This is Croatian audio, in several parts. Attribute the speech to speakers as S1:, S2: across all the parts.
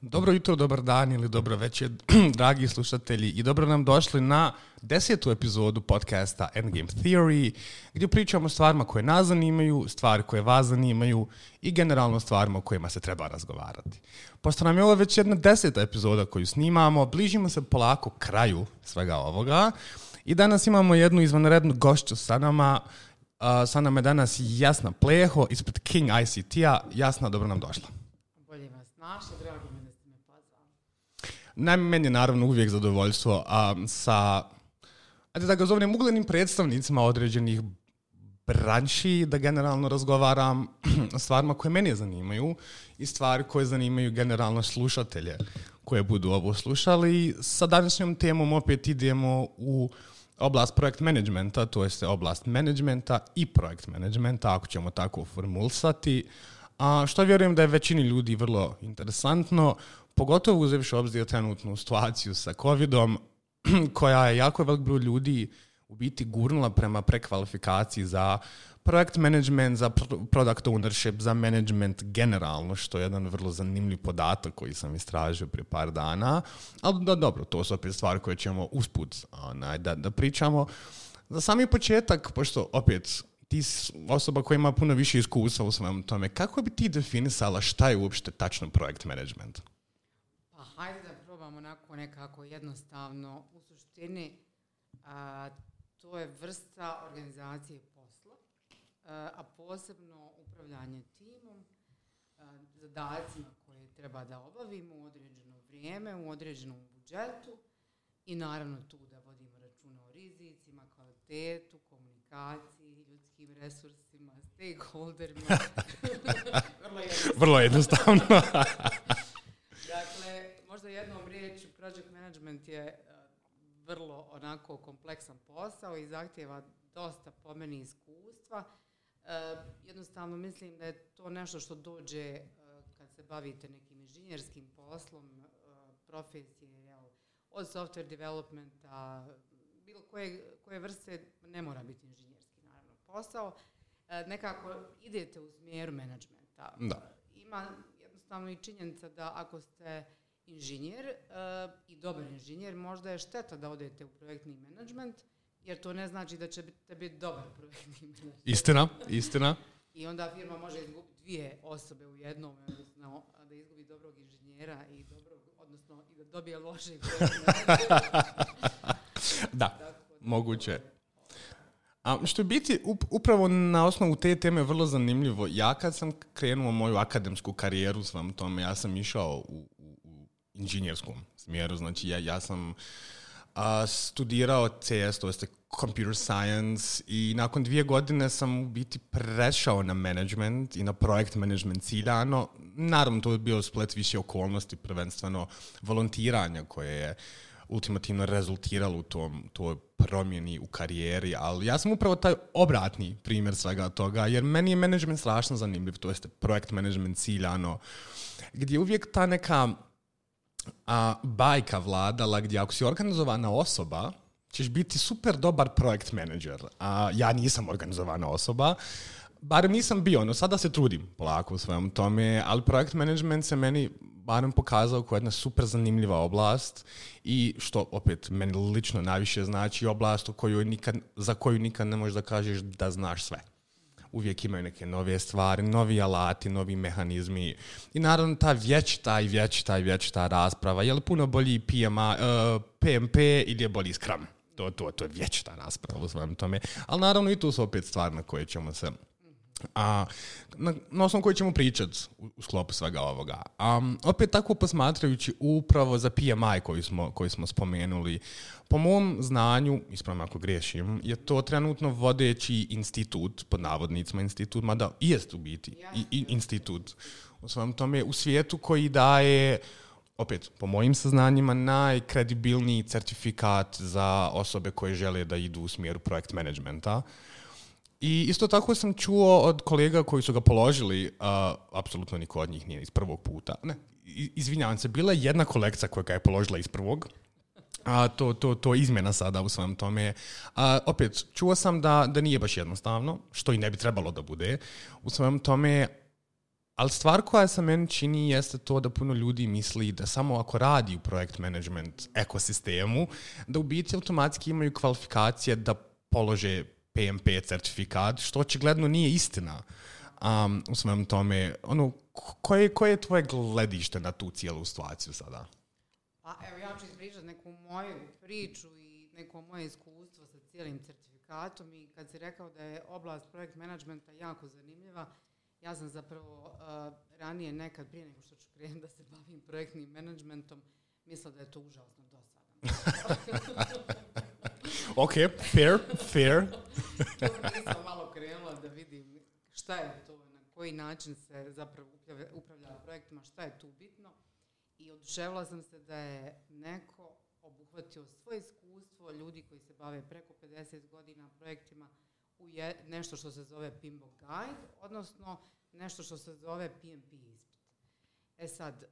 S1: Dobro jutro, dobar dan ili dobro večer, dragi slušatelji i dobro nam došli na desetu epizodu podcasta Endgame Theory, gdje pričamo o stvarima koje nas zanimaju, stvari koje vas zanimaju i generalno stvarima o kojima se treba razgovarati. Pošto nam je ovo već jedna deseta epizoda koju snimamo, bližimo se polako kraju svega ovoga i danas imamo jednu izvanrednu gošću sa nama, Uh, sa nama je danas Jasna Pleho ispred King ICT-a. Jasna, dobro nam došla.
S2: Bolje vas našli, drago mi da ste me pozvali.
S1: Naime, meni je naravno uvijek zadovoljstvo a, sa, ajde da ga zovem, uglednim predstavnicima određenih branši, da generalno razgovaram o stvarima koje mene zanimaju i stvari koje zanimaju generalno slušatelje koje budu ovo slušali. Sa današnjom temom opet idemo u oblast projekt managementa, to je oblast managementa i projekt managementa, ako ćemo tako formulisati, a što vjerujem da je većini ljudi vrlo interesantno, pogotovo uzevši obzir trenutnu situaciju sa covidom, koja je jako velik broj ljudi u biti gurnula prema prekvalifikaciji za projekt management, za product ownership, za management generalno, što je jedan vrlo zanimljiv podatak koji sam istražio prije par dana. Ali da, dobro, to su opet stvari koje ćemo usput onaj, da, da pričamo. Za sami početak, pošto opet ti osoba koja ima puno više iskustva u svojom tome, kako bi ti definisala šta je uopšte tačno projekt management?
S2: Pa hajde da probamo onako nekako jednostavno. U suštini a, to je vrsta organizacije posla, a, a posebno upravljanje timom, a, zadacima koje treba da obavimo u određeno vrijeme, u određenom budžetu i naravno tu da vodimo računa o rizicima, kvalitetu, komunikaciji, ljudskim resursima, stakeholderima. Vrlo jednostavno.
S1: Vrlo jednostavno.
S2: Dakle, možda jednom riječu, project management je e, vrlo onako kompleksan posao i zahtjeva dosta po meni iskustva. E, jednostavno mislim da je to nešto što dođe e, kad se bavite nekim inženjerskim poslom, profesije, od software developmenta, bilo koje, koje vrste, ne mora biti inženjerski naravno posao, nekako idete u smjeru menadžmenta.
S1: Da.
S2: Ima jednostavno i činjenica da ako ste inženjer e, i dobar inženjer, možda je šteta da odete u projektni menadžment, jer to ne znači da ćete biti dobar projektni menadžment.
S1: Istina, istina.
S2: I onda firma može izgubiti dvije osobe u jednom, odnosno da izgubi dobrog inženjera i dobrog, odnosno i da dobije lošeg.
S1: Da, moguće. A što je biti up- upravo na osnovu te teme vrlo zanimljivo. Ja kad sam krenuo moju akademsku karijeru s vam tome, ja sam išao u inženjerskom smjeru. Znači ja, ja sam a, studirao CS, to jeste computer science i nakon dvije godine sam u biti prešao na management i na projekt management ciljano. Naravno, to je bio splet više okolnosti, prvenstveno volontiranja koje je ultimativno rezultiralo u tom, toj promjeni u karijeri, ali ja sam upravo taj obratni primjer svega toga, jer meni je management strašno zanimljiv, to jeste projekt management ciljano, gdje je uvijek ta neka a, bajka vladala gdje ako si organizovana osoba, ćeš biti super dobar projekt menadžer. A ja nisam organizovana osoba, barem nisam bio, no sada se trudim polako u svojom tome, ali projekt management se meni barem pokazao kao jedna super zanimljiva oblast i što opet meni lično najviše znači oblast u kojoj nikad, za koju nikad ne možeš da kažeš da znaš sve uvijek imaju neke nove stvari, novi alati, novi mehanizmi i naravno ta vječita i vječita i vječita rasprava, je li puno bolji PMA, uh, PMP ili je bolji Scrum? To, to, to je vječita rasprava u svem tome. Ali naravno i tu su opet stvari na koje ćemo se a, na, na osnovu koje ćemo pričati u, u sklopu svega ovoga. A, opet tako posmatrajući upravo za PMI koji smo, koji smo spomenuli, po mom znanju, ispravno ako griješim, je to trenutno vodeći institut, pod navodnicima institut, mada i jest u biti i, i institut u svom tome u svijetu koji daje opet, po mojim saznanjima, najkredibilniji certifikat za osobe koje žele da idu u smjeru projekt managementa. I isto tako sam čuo od kolega koji su ga položili, a, apsolutno niko od njih nije iz prvog puta. Ne, izvinjavam se, bila je jedna kolekcija koja ga je položila iz prvog, a to, to, to izmjena sada u svem tome. A, opet, čuo sam da, da nije baš jednostavno, što i ne bi trebalo da bude. U svem tome, ali stvar koja se meni čini jeste to da puno ljudi misli da samo ako radi u projekt management ekosistemu, da u biti automatski imaju kvalifikacije da polože PMP certifikat, što očigledno nije istina um, u svem tome. Ono, koje, koje je tvoje gledište na tu cijelu situaciju sada?
S2: Pa evo ja ću ispričati neku moju priču i neko moje iskustvo sa cijelim certifikatom i kad si rekao da je oblast projekt managementa jako zanimljiva, ja sam zapravo uh, ranije nekad, prije nego što ću krenuti da se bavim projektnim menadžmentom, mislila da je to užasno dosadno.
S1: ok, fair, fair.
S2: nisam malo krenula da vidim šta je to, na koji način se zapravo upravlja projektima, šta je tu bitno. I oduševila sam se da je neko obuhvatio svoje iskustvo ljudi koji se bave preko 50 godina projektima u je, nešto što se zove PIMBO Guide, odnosno nešto što se zove PMP ispit. E sad,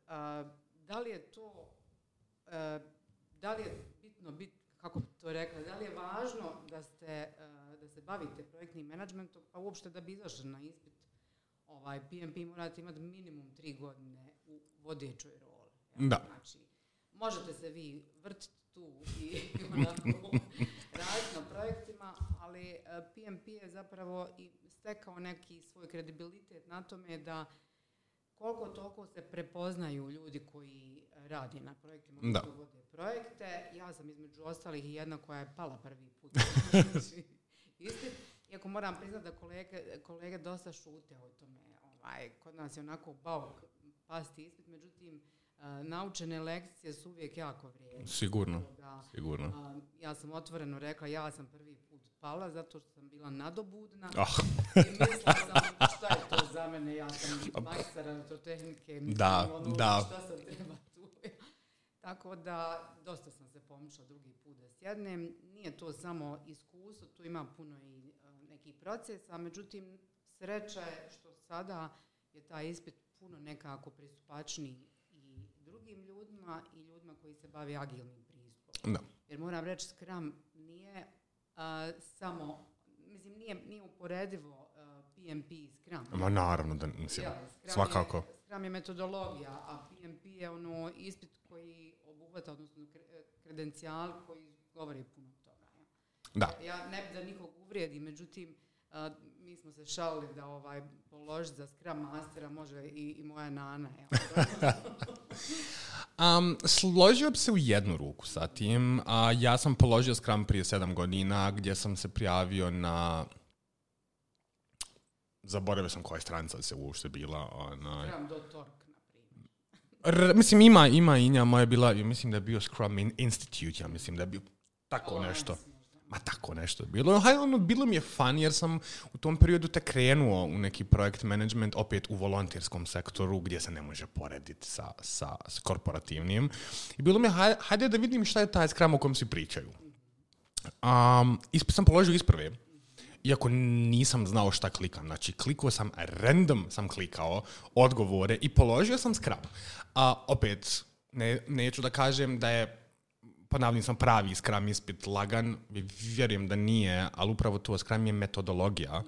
S2: da li je to, da li je bitno, bit, kako bi to rekla, da li je važno da, ste, da se bavite projektnim menadžmentom, pa uopšte da bi izašli na ispit ovaj, PMP morate imati minimum tri godine u vodećoj roli.
S1: Da.
S2: Znači, možete se vi vrtiti tu i onako raditi na projektima, ali PMP je zapravo i stekao neki svoj kredibilitet na tome da koliko toliko se prepoznaju ljudi koji radi na projektima,
S1: da.
S2: vode projekte. Ja sam između ostalih i jedna koja je pala prvi put. Isti. Iako moram priznati da kolege, kolege dosta šute o tome. Ovaj, kod nas je onako bauk pasti ispit, međutim, naučene lekcije su uvijek jako vrijedne.
S1: Sigurno, sigurno.
S2: ja sam otvoreno rekla, ja sam prvi put pala zato što sam bila nadobudna
S1: oh.
S2: i mislila sam šta je za mene, ja sam majstor elektrotehnike,
S1: da, ono, da.
S2: šta sam treba tu. Tako da, dosta sam se pomišla drugi put da sjednem. Nije to samo iskustvo, tu ima puno i nekih procesa, međutim, sreća je što sada je taj ispit puno nekako pristupačniji drugim ljudima i ljudima koji se bavi agilnim pristupom.
S1: Da.
S2: Jer moram reći, Scrum nije samo, mislim, nije, nije uporedivo PMP i Scrum.
S1: Ma naravno, da, mislim, ja, svakako.
S2: Je, Scrum je metodologija, a PMP je ono ispit koji obuhvata, odnosno kredencijal koji govori puno toga. Ja.
S1: Da.
S2: Ja ne bi da nikog uvrijedi, međutim, mi smo se šalili da ovaj položi za Scrum Mastera može i, i moja nana.
S1: um, složio bi se u jednu ruku sa tim. A, ja sam položio Scrum prije sedam godina gdje sam se prijavio na zaboravio sam koja stranica se uopšte bila.
S2: Ona... Scrum
S1: R, mislim, ima, ima Inja, moja bila, mislim da je bio Scrum Institute, ja mislim da je bio tako nešto. Ma tako nešto je bilo. Haj, ono, bilo mi je fan jer sam u tom periodu te krenuo u neki projekt management opet u volonterskom sektoru gdje se ne može porediti sa, sa, s korporativnim. I bilo mi je, hajde, da vidim šta je taj skram o kom svi pričaju. Um, isp, sam položio isprve. Iako nisam znao šta klikam. Znači, klikao sam, random sam klikao odgovore i položio sam skram. A opet, ne, neću da kažem da je ponavljam sam pravi Scrum ispit lagan, vjerujem da nije, ali upravo to Scrum je metodologija.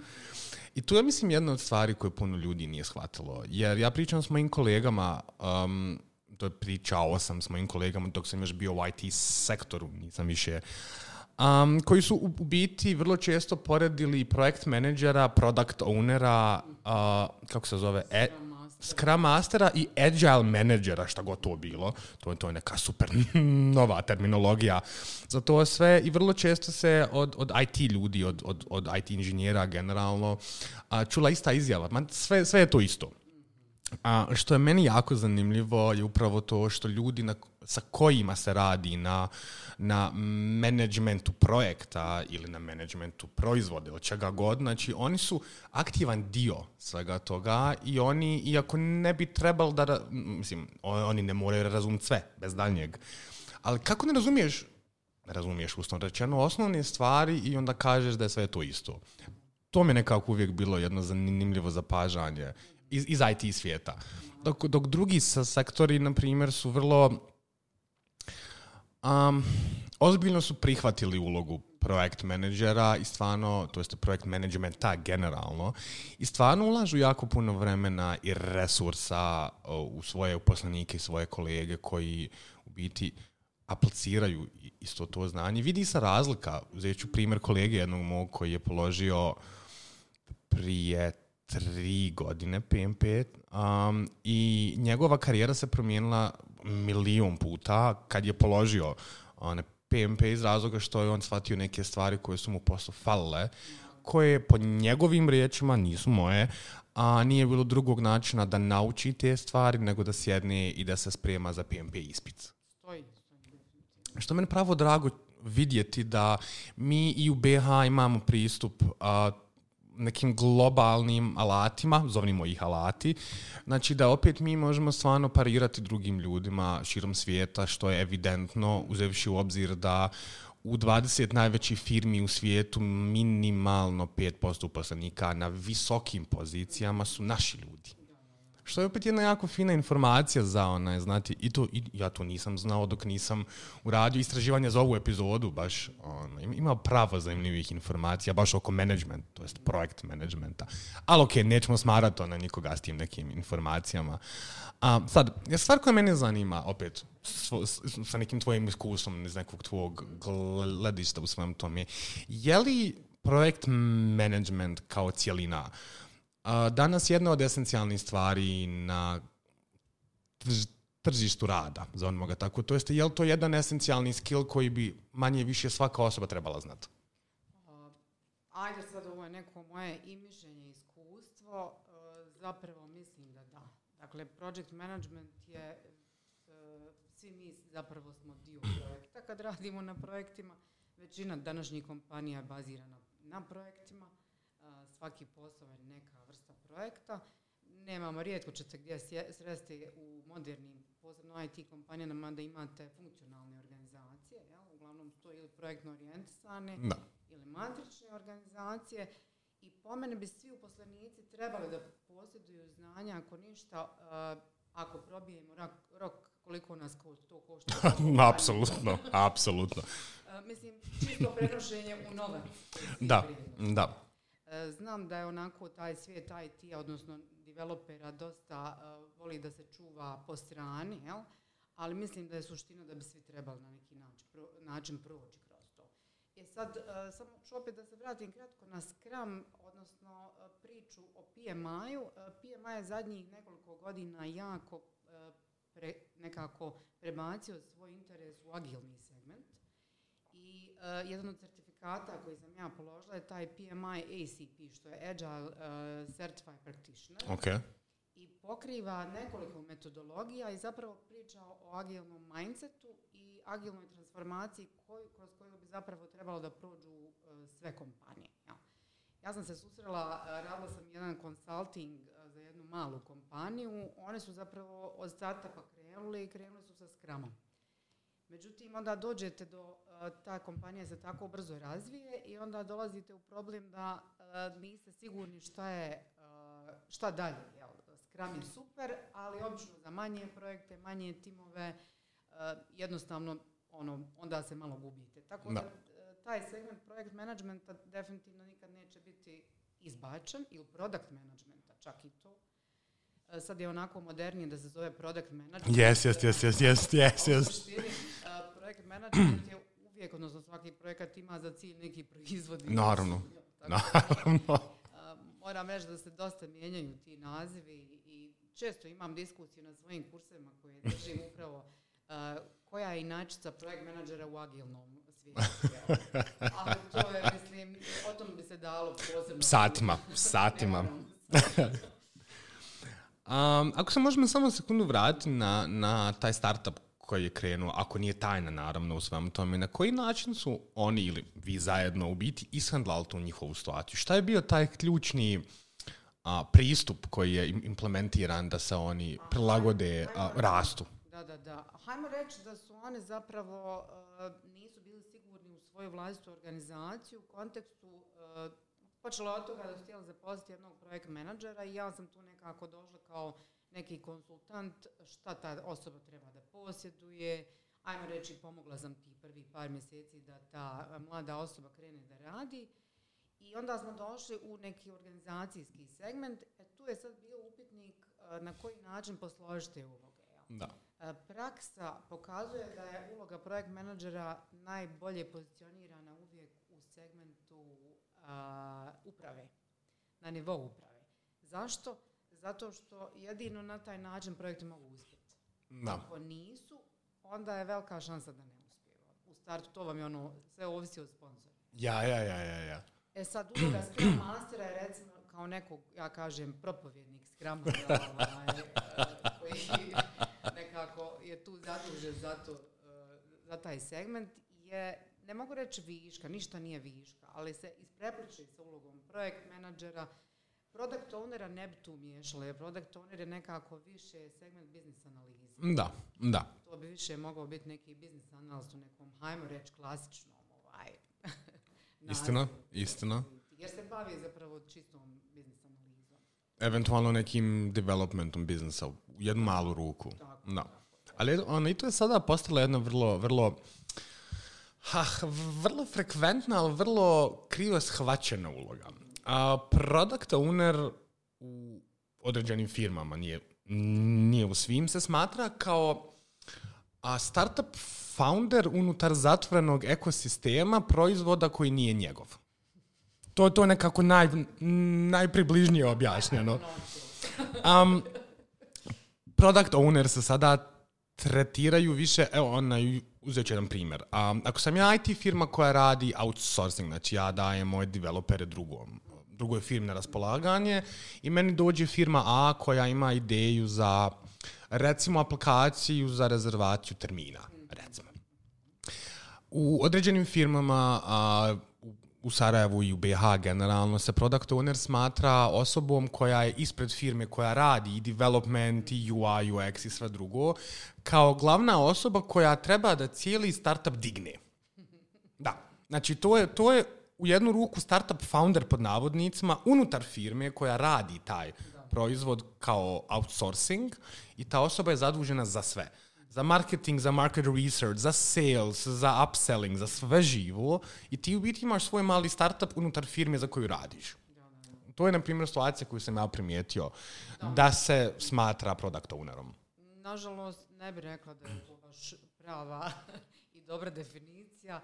S1: I tu je, mislim, jedna od stvari koje puno ljudi nije shvatilo. Jer ja pričam s mojim kolegama, um, to je pričao sam s mojim kolegama dok sam još bio u IT sektoru, nisam više um, koji su u biti vrlo često poredili projekt menadžera, product ownera, uh, kako se zove, e, Scrum Mastera i Agile Managera, šta god to bilo. To je, to je neka super nova terminologija za to sve i vrlo često se od, od IT ljudi, od, od, od IT inženjera generalno, a, čula ista izjava. Man, sve, sve je to isto. A, što je meni jako zanimljivo je upravo to što ljudi na, sa kojima se radi na, na managementu projekta ili na managementu proizvode, od čega god, znači oni su aktivan dio svega toga i oni, iako ne bi trebalo da, mislim, oni ne moraju razumjeti sve, bez daljnjeg, ali kako ne razumiješ, ne razumiješ uslovno rečeno, osnovne stvari i onda kažeš da je sve to isto. To mi je nekako uvijek bilo jedno zanimljivo zapažanje iz, iz IT svijeta. Dok, dok drugi sektori, na primjer, su vrlo um, ozbiljno su prihvatili ulogu projekt menadžera i stvarno, to jeste projekt managementa generalno, i stvarno ulažu jako puno vremena i resursa u svoje uposlenike i svoje kolege koji u biti apliciraju isto to znanje. Vidi se razlika. Uzet ću primjer kolege jednog mog koji je položio prije tri godine PMP um, i njegova karijera se promijenila milion puta kad je položio one PMP iz razloga što je on shvatio neke stvari koje su mu poslu falile, koje po njegovim riječima nisu moje, a nije bilo drugog načina da nauči te stvari nego da sjedne i da se sprema za PMP ispit. Što mene pravo drago vidjeti da mi i u BH imamo pristup a, nekim globalnim alatima, zovnimo ih alati, znači da opet mi možemo stvarno parirati drugim ljudima širom svijeta, što je evidentno, uzevši u obzir da u 20 najvećih firmi u svijetu minimalno 5% uposlenika na visokim pozicijama su naši ljudi. Što je opet jedna jako fina informacija za onaj, znati, i to, i, ja to nisam znao dok nisam uradio istraživanje za ovu epizodu, baš on, ima pravo zanimljivih informacija, baš oko management, to jest projekt managementa. Ali okej, nećemo smarati na nikoga s tim nekim informacijama. A, sad, stvar koja mene zanima, opet, svo, sa nekim tvojim iskustvom iz nekog tvog gledišta u svem tom je, je li projekt management kao cijelina danas jedna od esencijalnih stvari na tržištu rada, zovemo ga tako. To jeste, je li to jedan esencijalni skill koji bi manje više svaka osoba trebala znati?
S2: Ajde sad ovo je neko moje i mišljenje iskustvo. Uh, zapravo mislim da da. Dakle, project management je, uh, svi mi zapravo smo dio projekta kad radimo na projektima. Većina današnjih kompanija je bazirana na projektima. Svaki posao je neka projekta. Nemamo, rijetko ćete gdje sresti u modernim, posebno IT kompanijama, da imate funkcionalne organizacije. Jel? Uglavnom to ili projektno orijentisane ili matrične organizacije. I po mene bi svi uposlenici trebali da posjeduju znanja, ako ništa, uh, ako probijemo rok, rok koliko nas to košta.
S1: apsolutno, apsolutno.
S2: Uh, mislim, čisto prenošenje u nove.
S1: Da, da.
S2: E, znam da je onako taj svijet IT, odnosno developera, dosta uh, voli da se čuva po strani, jel? ali mislim da je suština da bi svi trebali na neki način, pro, način proći kroz to. E sad, uh, samo ću opet da se vratim kratko na Scrum, odnosno priču o PMI-u. PMI je zadnjih nekoliko godina jako pre, nekako prebacio svoj interes u agilni segment. I jedan od koji sam ja položila je taj PMI ACP, što je Agile uh, Certified Practitioner.
S1: Okay.
S2: I pokriva nekoliko metodologija i zapravo priča o agilnom mindsetu i agilnoj transformaciji koju, kroz koju bi zapravo trebalo da prođu uh, sve kompanije. Ja. ja sam se susrela, uh, radila sam jedan consulting za jednu malu kompaniju. One su zapravo od startupa krenuli i krenuli su sa Scrumom. Međutim, onda dođete do, ta kompanija se tako brzo razvije i onda dolazite u problem da niste sigurni šta je, šta dalje. Jel? Scrum je super, ali obično za manje projekte, manje timove, jednostavno ono, onda se malo gubite. Tako da, da taj segment projekt managementa definitivno nikad neće biti izbačen ili product managementa, čak i to. Sad je onako modernije da se zove product management.
S1: Yes, yes, yes, yes, yes, yes, yes
S2: projekt management je uvijek, odnosno svaki projekat ima za cilj neki proizvod.
S1: Naravno. Naravno.
S2: Moram reći da se dosta mijenjaju ti nazivi i često imam diskusiju na svojim kursevima koje držim upravo koja je inačica projekt menadžera u agilnom svijetu. Ali to je, mislim, o tom bi se dalo posebno...
S1: Satima, satima. Um, ako se možemo samo sekundu vratiti na, na taj startup koji je krenuo, ako nije tajna naravno u svemu tome, na koji način su oni ili vi zajedno u biti ishandlali tu njihovu situaciju? Šta je bio taj ključni a, pristup koji je implementiran da se oni prilagode a, rastu?
S2: Da, da, da. Hajmo reći da su oni zapravo uh, nisu bili sigurni u svoju vlastitu organizaciju u kontekstu uh, počelo od toga da su htjeli zaposliti jednog projekt menadžera i ja sam tu nekako došla kao neki konsultant šta ta osoba treba da posjeduje, ajmo reći, pomogla sam ti prvi par mjeseci da ta mlada osoba krene da radi. I onda smo došli u neki organizacijski segment. E, tu je sad bio upitnik na koji način posložiti uloge.
S1: Da.
S2: Praksa pokazuje da je uloga projekt menadžera najbolje pozicionirana uvijek u segmentu a, uprave, na nivou uprave. Zašto? Zato što jedino na taj način projekti mogu uspjeti.
S1: Da.
S2: Ako nisu, onda je velika šansa da ne uspijeva. U startu to vam je ono, sve ovisi od sponzora.
S1: Ja, ja, ja, ja, ja.
S2: E sad, uloga Scrum Mastera je recimo kao nekog, ja kažem, propovjednik Scrum ovaj, e, koji nekako je tu zadužen za, to, e, za taj segment, je, ne mogu reći viška, ništa nije viška, ali se isprepliče sa ulogom projekt menadžera, Product ownera ne bi tu miješala, jer product owner je nekako više segment biznis analize.
S1: Da, da.
S2: To bi više mogao biti neki biznis analist u nekom, hajmo reći, klasičnom ovaj,
S1: Istina,
S2: nazivu.
S1: istina.
S2: Jer se bavi zapravo čistom biznis analizom.
S1: Eventualno nekim developmentom biznisa u jednu malu ruku.
S2: Tako,
S1: Da.
S2: tako.
S1: Ali ono, i to je sada postala jedna vrlo, vrlo, ha, vrlo frekventna, ali vrlo krivo shvaćena uloga. A product owner u određenim firmama, nije, nije u svim, se smatra kao a startup founder unutar zatvorenog ekosistema proizvoda koji nije njegov. To, to je nekako naj, najpribližnije objašnjeno. Um, product owner se sada tretiraju više, evo onaj, uzet ću jedan primjer. Um, ako sam ja IT firma koja radi outsourcing, znači ja dajem moje developere drugom, drugoj firmi na raspolaganje i meni dođe firma A koja ima ideju za recimo aplikaciju za rezervaciju termina, recimo. U određenim firmama a, u- Sarajevu i u BH generalno se product owner smatra osobom koja je ispred firme koja radi i development i UI, UX i sve drugo, kao glavna osoba koja treba da cijeli startup digne. Da. Znači, to je, to je u jednu ruku startup founder pod navodnicima unutar firme koja radi taj proizvod kao outsourcing i ta osoba je zadužena za sve. Za marketing, za market research, za sales, za upselling, za sve živo i ti u biti imaš svoj mali startup unutar firme za koju radiš. To je, na primjer, situacija koju sam ja primijetio da se smatra product ownerom.
S2: Nažalost, ne bih rekla da je to baš prava i dobra definicija.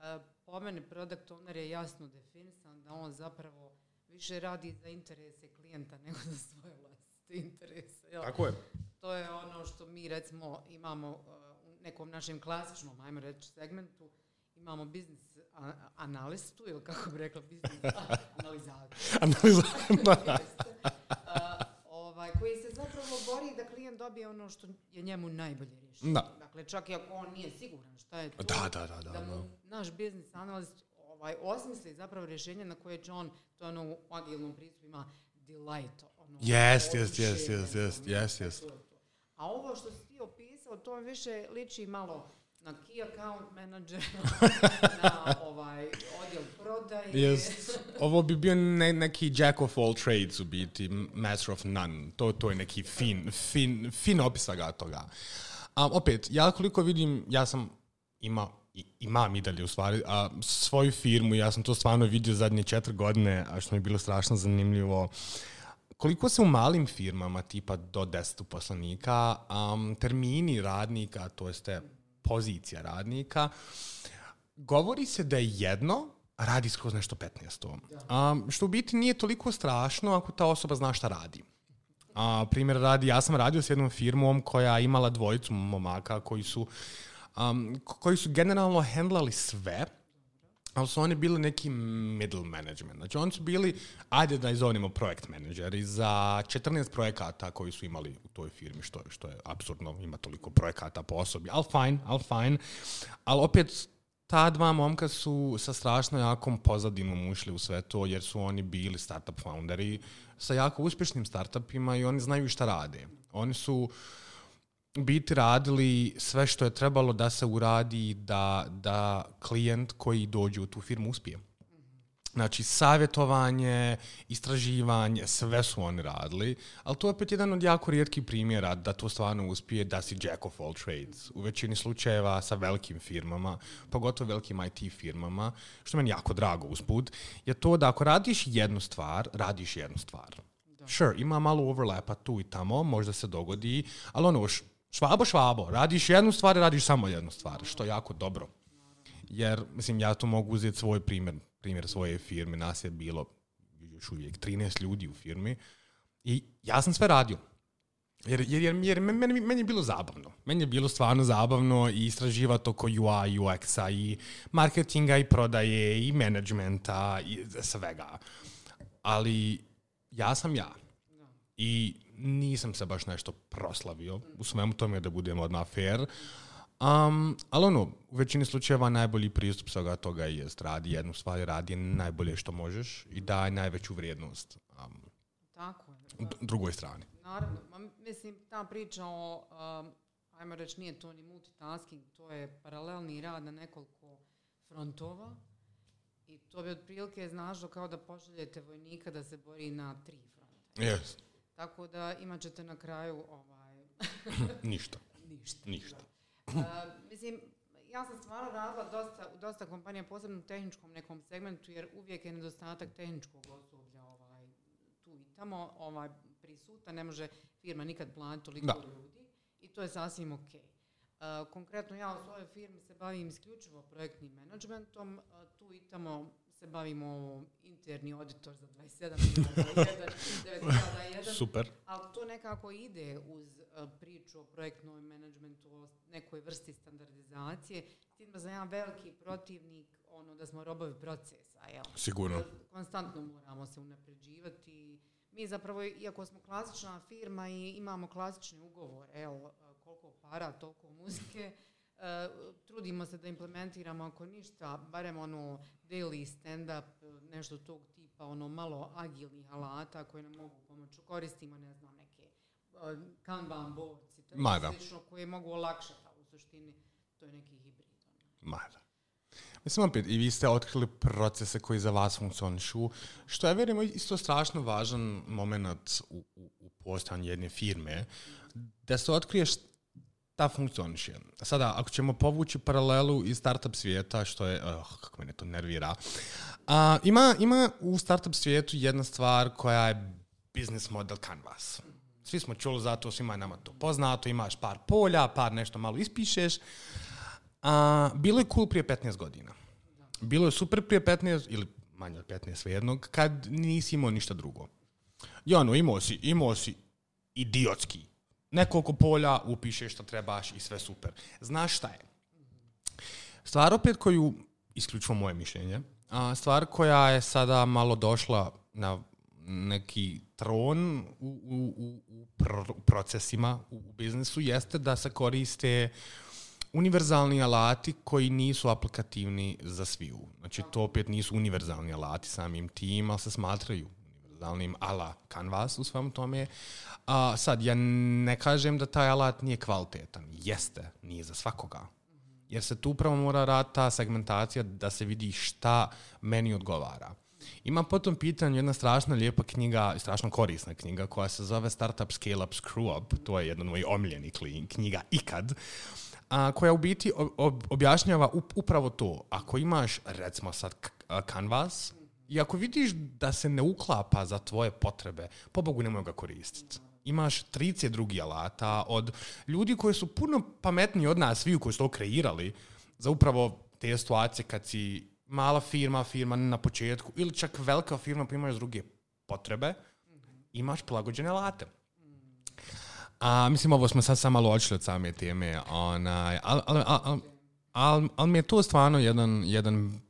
S2: E, Po meni product owner je jasno definisan da on zapravo više radi za interese klijenta nego za svoje vlastite interese. jel?
S1: Tako je.
S2: To je ono što mi recimo imamo uh, u nekom našem klasičnom, ajmo reći, segmentu. Imamo biznis analistu, ili kako bi rekla, biznis analizaciju.
S1: Analiza- da.
S2: Jeste. Uh, ovaj, koji se zapravo bori da klijent dobije ono što je njemu najbolje rješenje.
S1: Da.
S2: Dakle, čak i ako on nije siguran šta je to,
S1: Da, da, da, da,
S2: da mu naš biznis analist ovaj, osmisli zapravo rješenje na koje će on, to ono u agilnom pristupu ima delight. Ono,
S1: Jest, jest,
S2: oduševljen,
S1: jest, jest, jest,
S2: ono, A ovo što si ti opisao, to više liči malo na key account manager, na ovaj odjel prodaje.
S1: Jest. Ovo bi bio ne, neki jack of all trades u biti, master of none. To, to je neki fin, fin, fin opisa ga toga. A, opet, ja koliko vidim, ja sam ima, i- imam i dalje u stvari, a, svoju firmu, ja sam to stvarno vidio zadnje četiri godine, a što mi je bilo strašno zanimljivo, koliko se u malim firmama, tipa do 10 uposlenika, um, termini radnika, to jeste pozicija radnika, govori se da je jedno, a radi skroz nešto 15. Um, što u biti nije toliko strašno ako ta osoba zna šta radi. A, primjer radi, ja sam radio s jednom firmom koja je imala dvojicu momaka koji su, um, ko- koji su generalno hendlali sve, ali su oni bili neki middle management. Znači oni su bili, ajde da izovnimo projekt menadžeri za 14 projekata koji su imali u toj firmi, što, je- što je absurdno, ima toliko projekata po osobi, ali fine, ali fine. Ali opet, ta dva momka su sa strašno jakom pozadinom ušli u sve to, jer su oni bili startup founderi sa jako uspješnim startupima i oni znaju šta rade. Oni su u biti radili sve što je trebalo da se uradi da, da klijent koji dođe u tu firmu uspije. Znači, savjetovanje, istraživanje, sve su oni radili, ali to je opet jedan od jako rijetkih primjera da to stvarno uspije da si jack of all trades. U većini slučajeva sa velikim firmama, pogotovo velikim IT firmama, što je meni jako drago usput, je to da ako radiš jednu stvar, radiš jednu stvar. Sure, ima malo overlapa tu i tamo, možda se dogodi, ali ono, švabo, švabo, radiš jednu stvar, radiš samo jednu stvar, što je jako dobro. Jer, mislim, ja tu mogu uzeti svoj primjer, primjer svoje firme, nas je bilo još uvijek 13 ljudi u firmi i ja sam sve radio. Jer, jer, jer, jer meni, meni je bilo zabavno. Meni je bilo stvarno zabavno i istraživati oko UI, UX-a i marketinga i prodaje i menadžmenta i svega. Ali ja sam ja. I nisam se baš nešto proslavio u svemu tome da budemo odmah fair. Um, ali ono, u većini slučajeva najbolji pristup svega toga je radi jednu stvar, radi najbolje što možeš i daj najveću vrijednost um,
S2: Tako
S1: drugoj strani.
S2: Naravno, mislim, ta priča o, um, ajmo reći, nije to ni multitasking, to je paralelni rad na nekoliko frontova i to bi otprilike značilo kao da pošaljete vojnika da se bori na tri fronta.
S1: Yes.
S2: Tako da imat ćete na kraju ovaj...
S1: Ništa.
S2: Ništa.
S1: Ništa.
S2: Uh, mislim, ja sam stvarno radila dosta, u dosta kompanija, posebno u tehničkom nekom segmentu, jer uvijek je nedostatak tehničkog osoblja ovaj, tu i tamo ovaj, prisutan, ne može firma nikad planiti toliko ljudi i to je sasvim ok. Uh, konkretno ja u svojoj firmi se bavim isključivo projektnim menadžmentom, uh, tu i tamo se bavimo interni auditor za 27 1,
S1: Super.
S2: Ali to nekako ide uz e, priču o projektnom menadžmentu, o nekoj vrsti standardizacije. S tim da sam ja veliki protivnik ono da smo robovi procesa. Jel?
S1: Sigurno.
S2: Konstantno moramo se unapređivati. Mi zapravo, iako smo klasična firma i imamo klasični ugovor, evo, koliko para, toliko muzike, E, trudimo se da implementiramo ako ništa, barem ono daily stand-up, nešto tog tipa, ono malo agilnih alata koje nam mogu pomoći. Koristimo, ne znam, neke uh, Kanban boards i to je slično koje mogu olakšati, u suštini to je neki hibrid. Ono.
S1: Mada. Mislim, opet, i vi ste otkrili procese koji za vas funkcionišu, što je, vjerujemo, isto strašno važan moment u, u, u postojanju jedne firme, da se otkriješ ta funkcioniše. Sada, ako ćemo povući paralelu iz startup svijeta, što je, oh, kako mene to nervira, a, ima, ima u startup svijetu jedna stvar koja je business model canvas. Svi smo čuli za to, svima je nama to poznato, imaš par polja, par nešto malo ispišeš. A, bilo je cool prije 15 godina. Bilo je super prije 15, ili manje od 15 svejednog, kad nisi imao ništa drugo. I ono, imao si, imao si idiotski nekoliko polja, upišeš što trebaš i sve super. Znaš šta je? Stvar opet koju, isključivo moje mišljenje, stvar koja je sada malo došla na neki tron u, u, u, u procesima u biznisu jeste da se koriste univerzalni alati koji nisu aplikativni za sviju. Znači, to opet nisu univerzalni alati samim tim, ali se smatraju univerzalnim ala Canvas u svom tome. A, sad, ja ne kažem da taj alat nije kvalitetan. Jeste, nije za svakoga. Jer se tu upravo mora raditi ta segmentacija da se vidi šta meni odgovara. Ima potom pitanju jedna strašna lijepa knjiga, strašno korisna knjiga koja se zove Startup Scale Up Screw Up. To je jedna od mojih omiljenih knjiga ikad. A, koja u biti objašnjava upravo to. Ako imaš, recimo sad, Canvas, i ako vidiš da se ne uklapa za tvoje potrebe, po Bogu nemoj ga koristiti. Imaš 30 drugih alata od ljudi koji su puno pametniji od nas, svi koji su to kreirali, za upravo te situacije kad si mala firma, firma na početku, ili čak velika firma pa imaš druge potrebe, imaš prilagođene alate. A, mislim, ovo smo sad samo malo odšli od same teme, ali al, al, al, al, mi je to stvarno jedan, jedan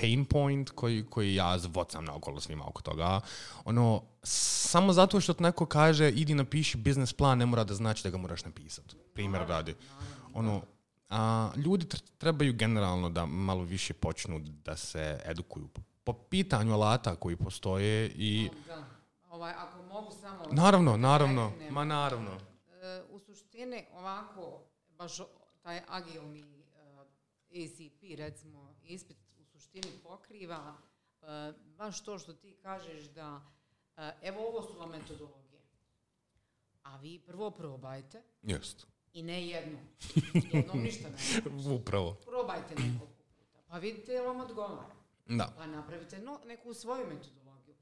S1: pain point koji, koji ja zvocam na okolo svima oko toga. Ono, samo zato što ti neko kaže idi napiši biznes plan, ne mora da znači da ga moraš napisati. Primjer radi. Ono, a, ljudi trebaju generalno da malo više počnu da se edukuju po pitanju alata koji postoje i...
S2: Da. Ovaj, ako mogu samo...
S1: Naravno, naravno, ma naravno.
S2: E, u suštini ovako, baš taj agilni ACP, recimo, ispit suštini pokriva e, baš to što ti kažeš da e, evo ovo su vam metodologije. A vi prvo probajte
S1: Jest.
S2: i ne jedno. Jednom ništa ne.
S1: Upravo.
S2: Probajte nekoliko puta. Pa vidite vam odgovara.
S1: Da.
S2: Pa napravite no, neku svoju metodologiju.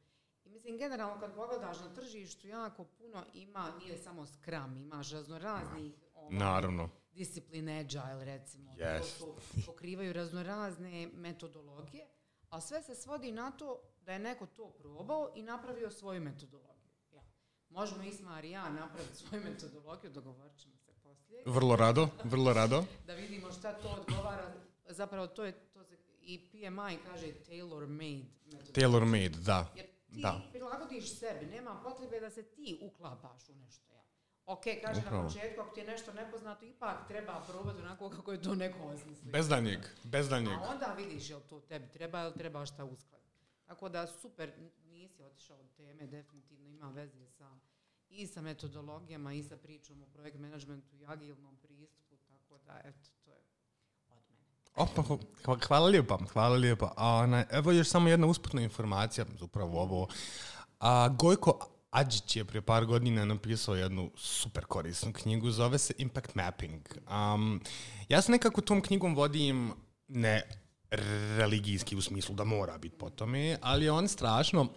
S2: I mislim, generalno kad pogledaš na tržištu, jako puno ima, nije samo Scrum, imaš raznoraznih ovaj,
S1: Naravno.
S2: Discipline agile recimo.
S1: Yes.
S2: To su, pokrivaju raznorazne metodologije, a sve se svodi na to da je neko to probao i napravio svoju metodologiju. Ja. Možemo Ismar i ja napraviti svoju metodologiju, dogovorit ćemo se poslije,
S1: Vrlo rado, vrlo rado.
S2: da vidimo šta to odgovara. Zapravo to je, to i PMI kaže tailor made metodologija.
S1: Tailor made, da.
S2: Jer ti
S1: Da.
S2: prilagodiš sebi, nema potrebe da se ti uklapaš u nešto. Ok, kaže
S1: Upravo.
S2: na početku, ako ti je nešto nepoznato, ipak treba probati onako kako je to neko osmislio.
S1: Bez danjeg, bez danjeg.
S2: A onda vidiš jel to tebi treba ili treba šta uskladiti. Tako da super, nisi otišao od teme, definitivno ima veze sa i sa metodologijama i sa pričom o projekt managementu i agilnom pristupu, tako da eto, to je od mene.
S1: Opa, hva- hvala lijepa, hvala lijepa. A, evo još samo jedna usputna informacija, upravo ovo. A, Gojko Adžić je prije par godina napisao jednu super korisnu knjigu, zove se Impact Mapping. Um, ja se nekako tom knjigom vodim ne religijski u smislu da mora biti po tome, ali je on strašno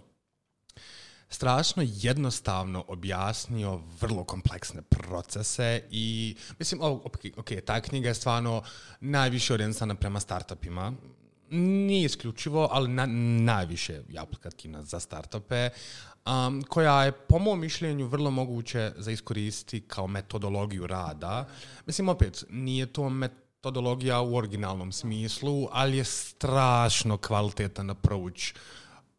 S1: strašno jednostavno objasnio vrlo kompleksne procese i mislim, o, ok, ok, ta knjiga je stvarno najviše orijentisana prema startupima. Nije isključivo, ali na, najviše je aplikativna za startupe, um, koja je po mom mišljenju vrlo moguće za iskoristiti kao metodologiju rada. Mislim, opet, nije to metodologija u originalnom smislu, ali je strašno kvalitetan approach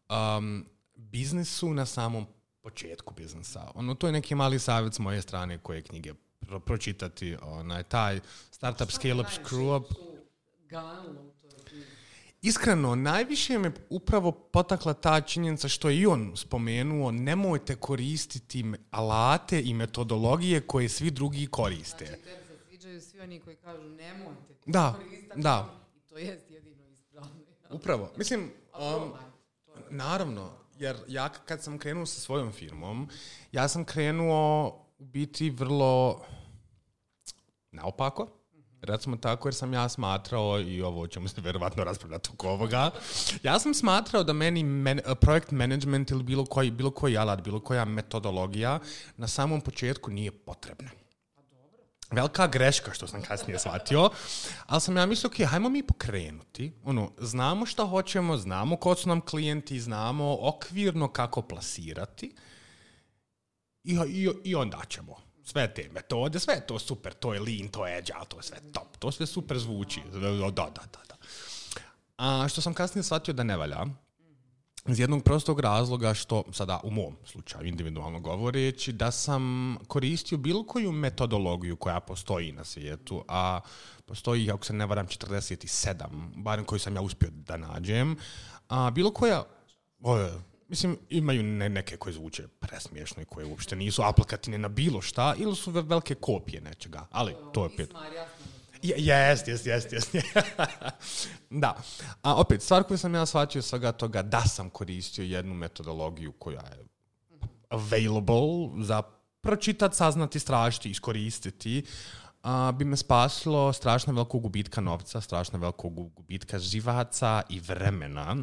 S1: um, biznisu na samom početku biznisa. Ono, to je neki mali savjet s moje strane koje knjige pro- pročitati. Onaj, taj startup scale up, screw up.
S2: Su ganulo u toj knjizi.
S1: Iskreno, najviše me upravo potakla ta činjenica što je i on spomenuo, nemojte koristiti alate i metodologije koje svi drugi koriste.
S2: Znači, tebi se sviđaju svi oni koji kažu nemojte
S1: Da,
S2: koristiti,
S1: da.
S2: I to jest jedino ispravno.
S1: Upravo. Mislim,
S2: A
S1: um, Naravno, jer ja kad sam krenuo sa svojom firmom, ja sam krenuo u biti vrlo naopako, recimo tako, jer sam ja smatrao, i ovo ćemo se verovatno raspravljati oko ovoga, ja sam smatrao da meni men, projekt management ili bilo koji, bilo koji alat, bilo koja metodologija na samom početku nije potrebna velika greška što sam kasnije shvatio, ali sam ja mislio, ok, hajmo mi pokrenuti, ono, znamo šta hoćemo, znamo ko su nam klijenti, znamo okvirno kako plasirati i, i, i onda ćemo. Sve te metode, sve je to super, to je lean, to je agile, to je sve top, to sve super zvuči. Da, da, da, da. A što sam kasnije shvatio da ne valja, iz jednog prostog razloga što, sada u mom slučaju individualno govoreći, da sam koristio bilo koju metodologiju koja postoji na svijetu, a postoji, ako se ne varam, 47, barem koju sam ja uspio da nađem, a bilo koja, o, mislim, imaju ne, neke koje zvuče presmiješno i koje uopšte nisu aplikativne na bilo šta, ili su ve- velike kopije nečega, ali to je. Je- Jest, jest, jest, jest. da. A opet, stvar koju sam ja shvatio svega toga, da sam koristio jednu metodologiju koja je available za pročitati, saznati, strašiti, iskoristiti, a, bi me spasilo strašno velikog gubitka novca, strašno velikog gu- gubitka živaca i vremena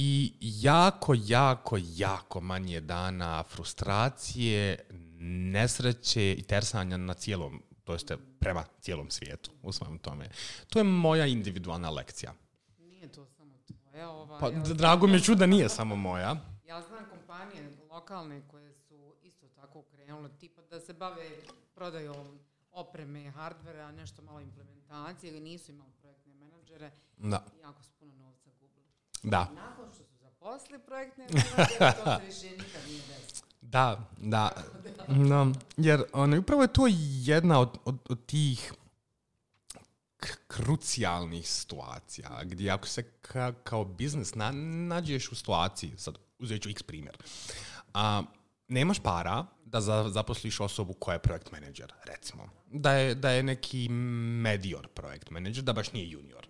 S1: i jako, jako, jako manje dana frustracije, nesreće i tersanja na cijelom, to jeste prema cijelom svijetu u svojom tome. To je moja individualna lekcija.
S2: Nije to samo tvoja. Ova,
S1: Pa drago mi je čuti da nije samo moja.
S2: ja znam kompanije lokalne koje su isto tako krenule, tipa da se bave prodajom opreme, hardvera, nešto malo implementacije, ili nisu imali projektne menadžere
S1: Da,
S2: i jako su puno.
S1: Da,
S2: Nakon što su zaposlili projektne menadžere, to se više nikad nije desilo.
S1: da, da. No, jer ono, upravo je to jedna od, od, od tih krucijalnih situacija gdje ako se ka, kao biznis na, nađeš u situaciji, sad uzet ću x primjer, a, nemaš para da za, zaposliš osobu koja je projekt menadžer, recimo. Da je, da je neki medior projekt menadžer, da baš nije junior.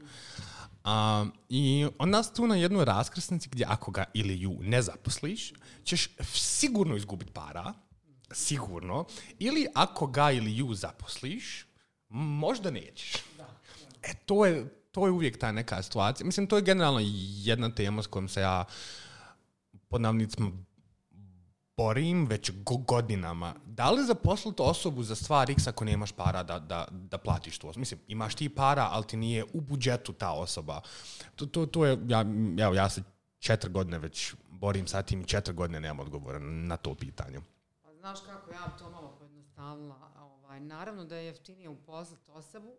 S1: A, I si tu na jednoj raskrsnici gdje ako ga ili ju ne zaposliš, ćeš sigurno izgubiti para, sigurno, ili ako ga ili ju zaposliš, možda nećeš. E, to je, to je uvijek ta neka situacija. Mislim, to je generalno jedna tema s kojom se ja pod navnicima borim već godinama. Da li zaposliti osobu za stvar X ako nemaš para da, da, da platiš tu osobu? Mislim, imaš ti para, ali ti nije u budžetu ta osoba. To, to, to je, ja, evo, ja se četiri godine već borim sa tim i četiri godine nemam odgovora na to pitanje.
S2: Pa znaš kako ja to malo pojednostavila. Ovaj, naravno da je jeftinije uposlati osobu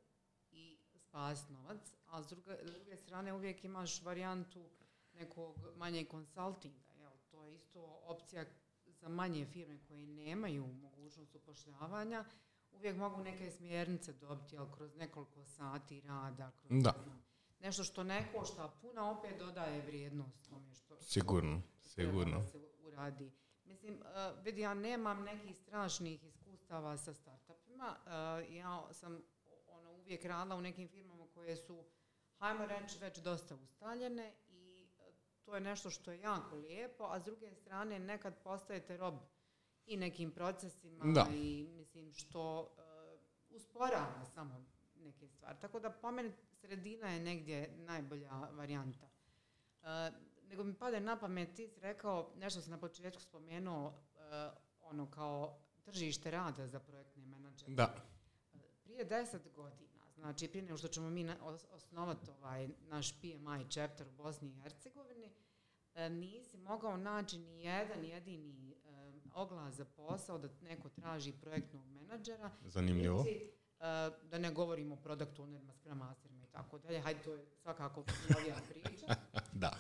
S2: i spasiti novac, a s druge, s druge strane uvijek imaš varijantu nekog manjeg konsultinga. Jel? To je isto opcija za manje firme koje nemaju mogućnost upošljavanja, uvijek mogu neke smjernice dobiti, ali kroz nekoliko sati rada, kroz
S1: Da.
S2: nešto što ne košta, puno opet dodaje vrijednost tome što,
S1: Sigurno, sigurno.
S2: treba da se uradi. Mislim, uh, vidi, ja nemam nekih strašnih iskustava sa startupima. Uh, ja sam ono, uvijek radila u nekim firmama koje su, hajmo reći, već dosta ustaljene to je nešto što je jako lijepo, a s druge strane nekad postajete rob i nekim procesima
S1: Da.
S2: i mislim što uh, usporava samo neke stvari. Tako da po meni sredina je negdje najbolja varijanta. Uh, nego mi pade na pamet, ti si rekao, nešto sam na početku spomenuo, uh, ono kao tržište rada za projektne menadžere.
S1: Da.
S2: Prije deset godina, znači prije nego što ćemo mi osnovati ovaj naš PMI chapter u Bosni i Hercegovini, e, nisi mogao naći ni jedan jedini e, oglas za posao da neko traži projektnog menadžera.
S1: Zanimljivo.
S2: niti, e, da ne govorimo o product ownerima, scrum masterima i tako dalje. Hajde, to je svakako novija priča.
S1: Da.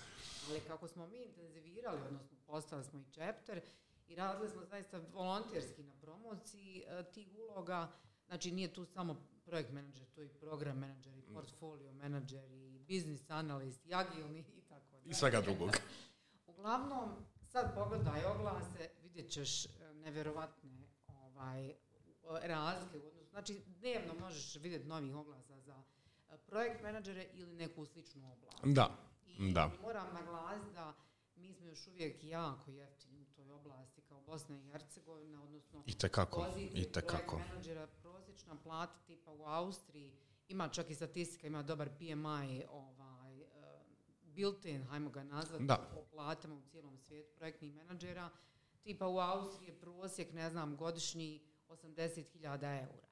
S2: Ali kako smo mi intenzivirali, odnosno postali smo i chapter i radili smo zaista volonterski na promociji tih uloga, znači nije tu samo projekt menadžer, tu i program menadžer, i portfolio menadžer, i business analist, i agilni i tako dalje.
S1: I svega drugog.
S2: Uglavnom, sad pogledaj oglase, vidjet ćeš e, nevjerovatne ovaj, razlike. Znači, dnevno možeš vidjeti novih oglasa za e, projekt menadžere ili neku sličnu oblast.
S1: Da.
S2: I
S1: Da.
S2: moram naglasiti da smo još uvijek jako jeftini u toj oblasti kao Bosna i Hercegovina, odnosno
S1: I tekako. I tekako.
S2: menadžera, prosječna plata tipa u Austriji, ima čak i statistika, ima dobar PMI, ovaj, uh, built-in, hajmo ga nazvati,
S1: Da.
S2: o platama u cijelom svijetu projektnih menadžera. Tipa u Austriji je prosjek, ne znam, godišnji 80.000 eura.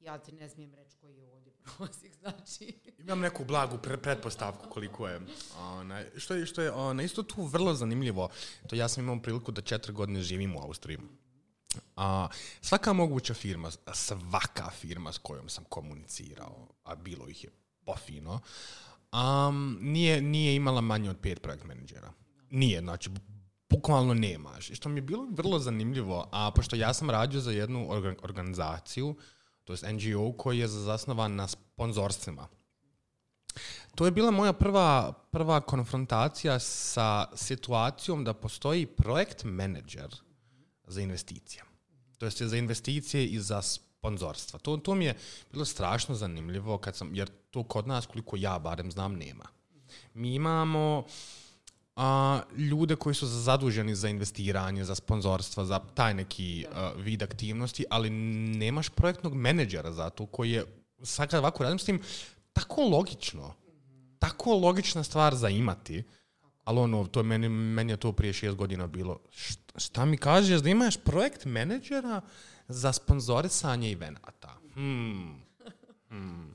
S2: Ja ti ne smijem reći koji je ovdje prosjek, znači...
S1: Imam neku blagu pre- pretpostavku koliko je. Onaj, što je, što je onaj, isto tu vrlo zanimljivo. To ja sam imao priliku da četiri godine živim u Austriji. A, svaka moguća firma, svaka firma s kojom sam komunicirao, a bilo ih je pofino, um, nije, nije imala manje od pet projekt menadžera. Nije, znači, bukvalno nemaš. I što mi je bilo vrlo zanimljivo, a pošto ja sam radio za jednu orga- organizaciju, to je NGO koji je zasnovan na sponzorstvima. To je bila moja prva, prva konfrontacija sa situacijom da postoji projekt menadžer za investicije. To jest za investicije i za sponzorstva. To, to mi je bilo strašno zanimljivo kad sam, jer to kod nas, koliko ja barem znam, nema. Mi imamo a, ljude koji su zaduženi za investiranje, za sponzorstva, za taj neki a, vid aktivnosti, ali nemaš projektnog menadžera za to koji je, sad kad ovako radim s tim, tako logično. Tako logična stvar za imati. Ali ono, to je meni, meni je to prije šest godina bilo. Šta, šta mi kažeš da imaš projekt menadžera za sponzorisanje evenata? Hmm. Hmm.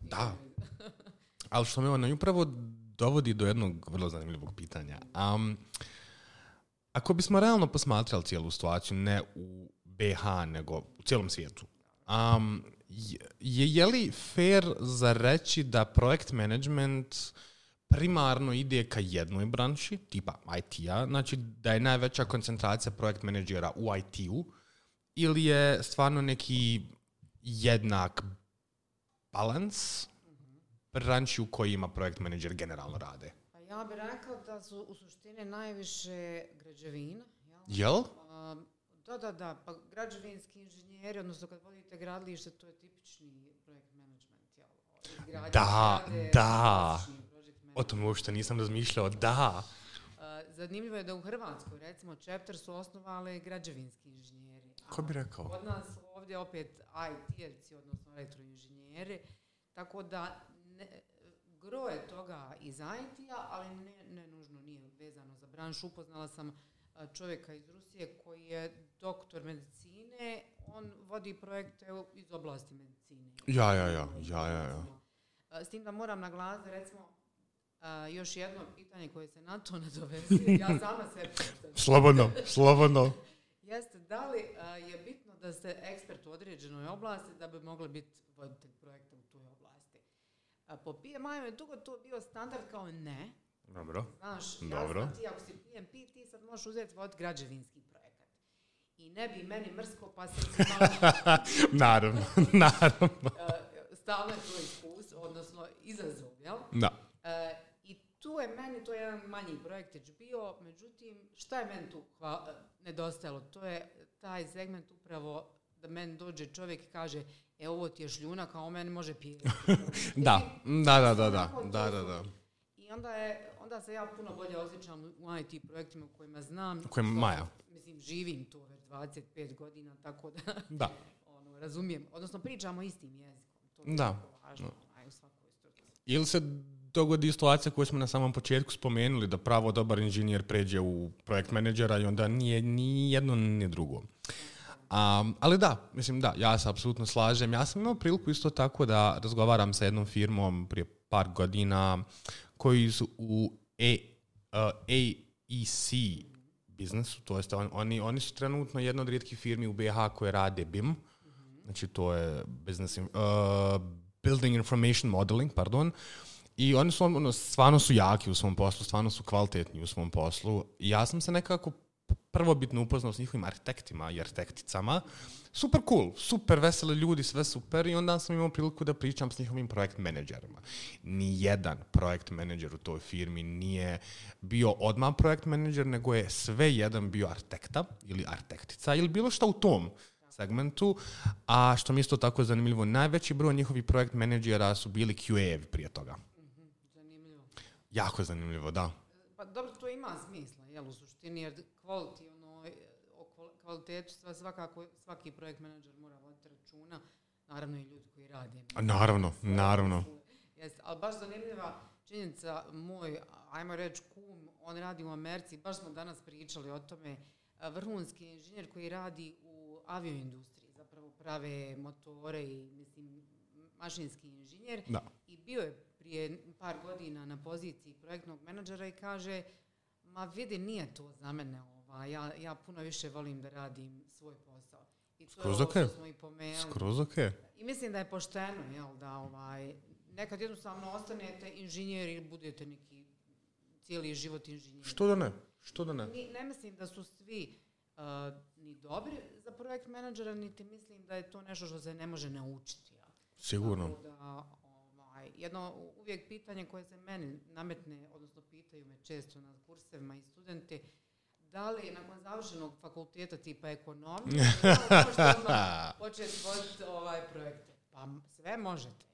S1: Da. Ali što me ono upravo dovodi do jednog vrlo zanimljivog pitanja. Um, ako bismo realno posmatrali cijelu situaciju, ne u BH, nego u cijelom svijetu, um, je, je li fair za reći da projekt management primarno ide ka jednoj branši, tipa IT-a, znači da je najveća koncentracija projekt menadžera u IT-u, ili je stvarno neki jednak balans branši u kojima projekt menadžer generalno rade?
S2: Pa ja bih rekla da su u suštini najviše građevina. Jel?
S1: Jel?
S2: A, da, da, da. Pa građevinski inženjeri, odnosno kad vodite gradilište, to je tipični projekt management. Jel?
S1: Da, da. O tome uopšte nisam razmišljao, da.
S2: Zanimljivo je da u Hrvatskoj, recimo, Chapter su osnovali građevinski inženjeri.
S1: Ko bi rekao?
S2: Kod nas ovdje opet IT-evci, odnosno elektroinženjeri, tako da ne, gro je toga iz IT-a, ali ne, ne nužno nije vezano za branšu. Upoznala sam čovjeka iz Rusije koji je doktor medicine, on vodi projekte iz oblasti medicine.
S1: Ja, ja, ja, ja, ja, ja.
S2: S tim da moram naglasiti, recimo, još jedno pitanje koje se na to nadovezuje, ja sama se pitam.
S1: Slobodno, slobodno.
S2: Jeste, da li je bitno da ste ekspert u određenoj oblasti da bi mogli biti voditelj projekta? A, po PMI je dugo to bio standard kao ne.
S1: Dobro.
S2: Znaš,
S1: Dobro.
S2: jasno ti ako si PMP, ti sad možeš uzeti vod građevinski projekat. I ne bi meni mrsko, pa se
S1: naravno, naravno.
S2: a, stalno je to iskus, odnosno izazov, jel?
S1: Da.
S2: E, I tu je meni, to je jedan manji projektić bio, međutim, šta je meni tu hva- nedostajalo? To je taj segment upravo da meni dođe čovjek i kaže, e ovo ti je šljunak, a o meni može pijeti.
S1: Da, da, da, da, da, da, da, da.
S2: I onda, je, onda se ja puno bolje osjećam u IT projektima u kojima znam.
S1: U kojima Maja.
S2: Mislim, živim to već 25 godina, tako da
S1: Da.
S2: ono, razumijem. Odnosno, pričamo istim jezikom. To je
S1: Da.
S2: jako važno onaj, u svakoj struci.
S1: Ili se dogodi situacija koju smo na samom početku spomenuli, da pravo dobar inženjer pređe u projekt menadžera i onda nije ni jedno ni drugo. Um, ali da, mislim da, ja se apsolutno slažem. Ja sam imao priliku isto tako da razgovaram sa jednom firmom prije par godina koji su u A, uh, AEC biznesu, to jest on- oni, oni su trenutno jedna od rijetkih firmi u BH koje rade BIM, znači to je business, in- uh, Building Information Modeling, pardon, i oni su, ono, stvarno su jaki u svom poslu, stvarno su kvalitetni u svom poslu. I ja sam se nekako prvobitno upoznao s njihovim arhitektima i arhitekticama. Super cool, super veseli ljudi, sve super i onda sam imao priliku da pričam s njihovim projekt menadžerima. Nijedan projekt menadžer u toj firmi nije bio odmah projekt menadžer, nego je sve jedan bio arhitekta ili arhitektica ili bilo šta u tom segmentu, a što mi je isto tako zanimljivo, najveći broj njihovih projekt menadžera su bili QA-evi prije toga.
S2: Zanimljivo.
S1: Jako zanimljivo, da.
S2: Pa dobro, to ima smisla, jel, u suštini, jer quality, ono, o kval- kvalitetu sva- svakako, svaki projekt menadžer mora voditi računa, naravno i ljudi koji rade.
S1: A Naravno, naravno.
S2: Jeste, ali baš zanimljiva činjenica, moj, ajmo reći, kum, on radi u Americi, baš smo danas pričali o tome, a, vrhunski inženjer koji radi u avioindustriji, zapravo prave motore i, mislim, mašinski inženjer.
S1: Da.
S2: I bio je prije par godina na poziciji projektnog menadžera i kaže, ma vidi, nije to za mene, ovaj, ja, ja puno više volim da radim svoj posao. I to
S1: Skroz
S2: je ovo što
S1: ok.
S2: smo i pomenuli.
S1: Skroz ok.
S2: I mislim da je pošteno, jel, da ovaj, nekad jednostavno ostanete inženjer ili budete neki cijeli život inženjer.
S1: Što da ne? Što da ne?
S2: Ni- ne mislim da su svi uh, ni dobri za projekt menadžera, niti mislim da je to nešto što se ne može naučiti. Jel.
S1: Sigurno.
S2: Tako da, ovaj, jedno uvijek pitanje koje se meni nametne, odnosno pitaju me često na kursevima i studenti, da li nakon završenog fakulteta tipa ekonomije početi voditi ovaj projekte? Pa sve možete.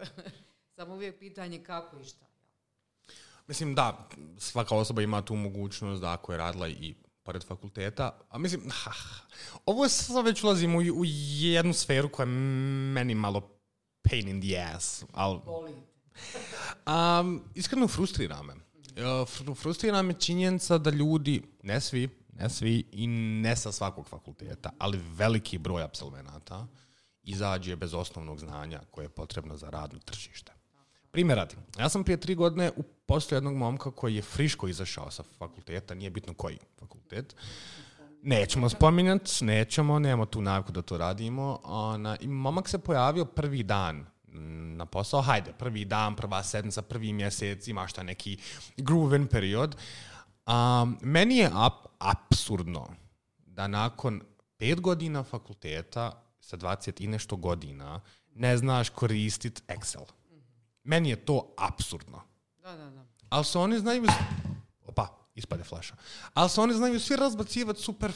S2: Je samo uvijek pitanje kako i šta. Jel?
S1: Mislim da, svaka osoba ima tu mogućnost da ako je radila i pored fakulteta, a mislim, ha, ovo sad već ulazimo u, u jednu sferu koja je meni malo pain in the ass, ali. Um, iskreno frustrira me. Uh, fr- frustrira me činjenica da ljudi, ne svi, ne svi i ne sa svakog fakulteta, ali veliki broj absolvenata izađe bez osnovnog znanja koje je potrebno za radno tržište. Primjer radi, ja sam prije tri godine uposlio jednog momka koji je friško izašao sa fakulteta, nije bitno koji fakultet, Nećemo spominjati, nećemo, nemamo tu naviku da to radimo. Ona, I momak se pojavio prvi dan na posao, hajde, prvi dan, prva sedmica, prvi mjesec, ima šta neki grooven period. Um, meni je ap, apsurdno da nakon pet godina fakulteta sa 20 i nešto godina ne znaš koristiti Excel. Meni je to apsurdno.
S2: Da, da, da.
S1: Ali se oni znaju... Opa, ispade flaša. Ali se oni znaju svi razbacivati super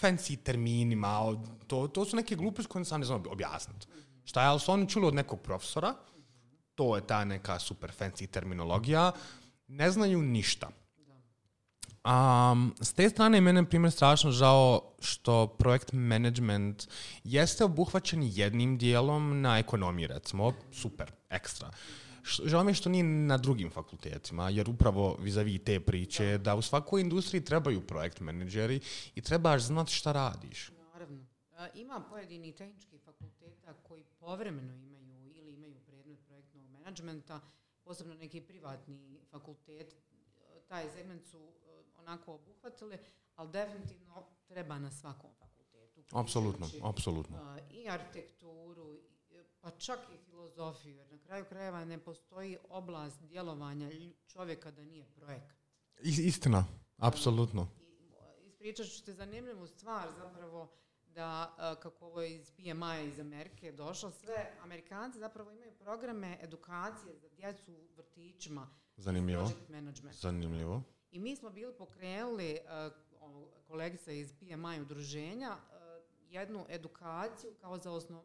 S1: fancy terminima. To, to su neke gluposti koje sam ne znam objasniti. Šta je, ali su oni čuli od nekog profesora to je ta neka super fancy terminologija, ne znaju ništa. Um, s te strane mene, na primjer, strašno žao što projekt management jeste obuhvaćen jednim dijelom na ekonomiji, recimo, super, ekstra. Š- Žao mi je što nije na drugim fakultetima, jer upravo vis-a-vis te priče da u svakoj industriji trebaju projekt menadžeri i trebaš znati šta radiš.
S2: Naravno. E, Ima pojedini tehnički fakulteta koji povremeno imaju ili imaju predmet projektnog menadžmenta, posebno neki privatni fakultet, e, taj segment su e, onako obuhvatili, ali definitivno treba na svakom fakultetu.
S1: Apsolutno, apsolutno.
S2: a, I arhitekturu, pa čak i filozofiju, jer na kraju krajeva ne postoji oblast djelovanja čovjeka da nije projekat.
S1: Istina, apsolutno.
S2: Ispričat ću ti zanimljivu stvar zapravo da a, kako ovo je iz PMI iz Amerike došlo, sve Amerikanci zapravo imaju programe edukacije za djecu u vrtićima,
S1: Zanimljivo. Zanimljivo.
S2: I mi smo bili pokrenuli, ono, kolegica iz PMI udruženja, uh, jednu edukaciju kao za osnov,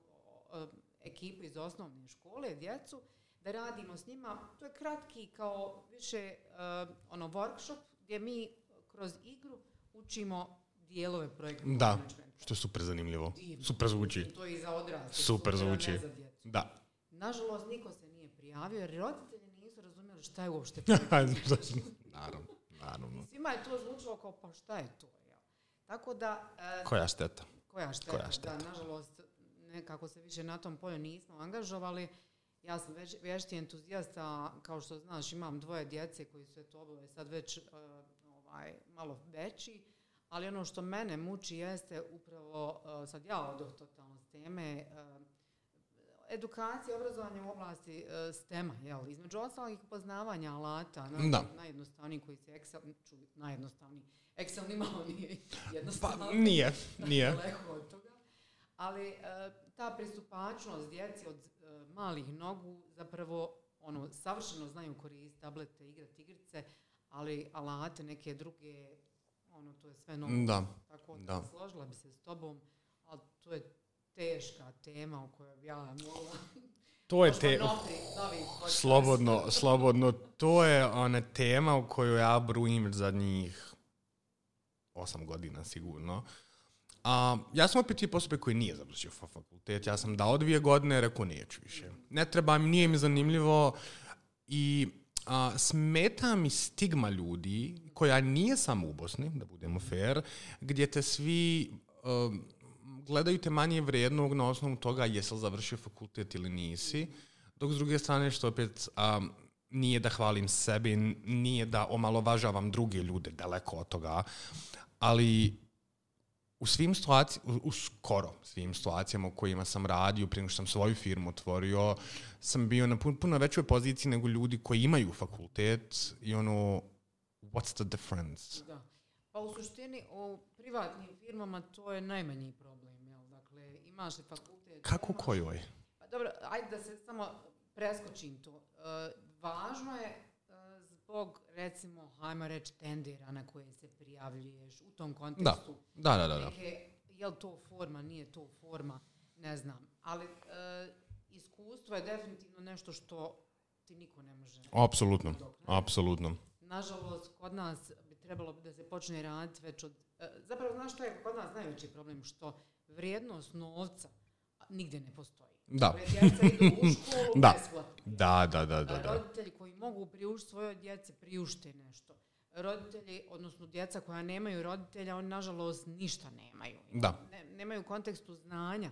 S2: ekipu iz osnovne škole, djecu, da radimo s njima. To je kratki kao više uh, ono workshop gdje mi kroz igru učimo dijelove projektnog
S1: Da. Što je super zanimljivo.
S2: Divno.
S1: Super zvuči.
S2: To je i za odrasle.
S1: Super
S2: ne
S1: zvuči.
S2: za djecu.
S1: Da.
S2: Nažalost, niko se nije prijavio jer roditelji nisu razumjeli šta je uopšte
S1: naravno, naravno.
S2: Svima je to zvučalo kao pa šta je to, jel? Tako da, e,
S1: Koja šteta?
S2: koja šteta,
S1: koja šteta?
S2: da, nažalost, nekako se više na tom polju nismo angažovali. Ja sam već, vješti entuzijasta, kao što znaš, imam dvoje djece koji su eto oboje sad već e, ovaj, malo veći, ali ono što mene muči jeste upravo, e, sad ja odoh totalno s teme, e, edukacija, obrazovanje u oblasti STEM-a, jel? Između ostalih poznavanja alata, na,
S1: Da.
S2: najjednostavniji koji se Excel, ču, najjednostavniji, Excel nimalo nije
S1: Pa
S2: jednostavno.
S1: nije, nije.
S2: Daleko od toga. Ali e, ta pristupačnost djeci od e, malih nogu zapravo ono, savršeno znaju koristiti tablete, igrati igrice, ali alate neke druge, ono, to je sve novo.
S1: Da,
S2: Tako
S1: da.
S2: složila bi se s tobom, ali to je teška tema o kojoj ja mogla...
S1: To je te... Slobodno, slobodno. To je ona tema u koju ja brujim zadnjih osam godina sigurno. A, ja sam opet tip osobe koji nije završio fa- fakultet. Ja sam dao dvije godine, rekao neću više. Ne treba mi, nije mi zanimljivo i a, smeta mi stigma ljudi koja nije samo u Bosni, da budemo fair, gdje te svi um, gledaju te manje vrijednog na osnovu toga jesi li završio fakultet ili nisi, dok s druge strane što opet um, nije da hvalim sebi, nije da omalovažavam druge ljude, daleko od toga, ali u svim situacijama, u, u skoro svim situacijama u kojima sam radio, prije nego što sam svoju firmu otvorio, sam bio na pun, puno većoj poziciji nego ljudi koji imaju fakultet i ono, what's the difference?
S2: Da. Pa u suštini u privatnim firmama to je najmanji problem. Jel? Dakle, imaš li fakultet...
S1: Kako u
S2: nemaš-
S1: kojoj?
S2: Pa dobro, ajde da se samo preskočim to. E, važno je zbog, recimo, hajmo reći, tendera na koje se prijavljuješ u tom kontekstu.
S1: Da, da, da, da.
S2: Neke, je li to forma, nije to forma, ne znam. Ali e, iskustvo je definitivno nešto što ti niko ne može
S1: Apsolutno, apsolutno.
S2: Nažalost, kod nas bi trebalo da se počne raditi već od... e, Zapravo, znaš što je kod nas najveći problem? Što vrijednost novca nigdje ne postoji.
S1: Da. Da. Da, da, da, da.
S2: Roditelji koji mogu priuštiti svojoj djeci, priušte nešto. Roditelji, odnosno djeca koja nemaju roditelja, oni nažalost ništa nemaju.
S1: Da.
S2: Ne, nemaju kontekstu znanja.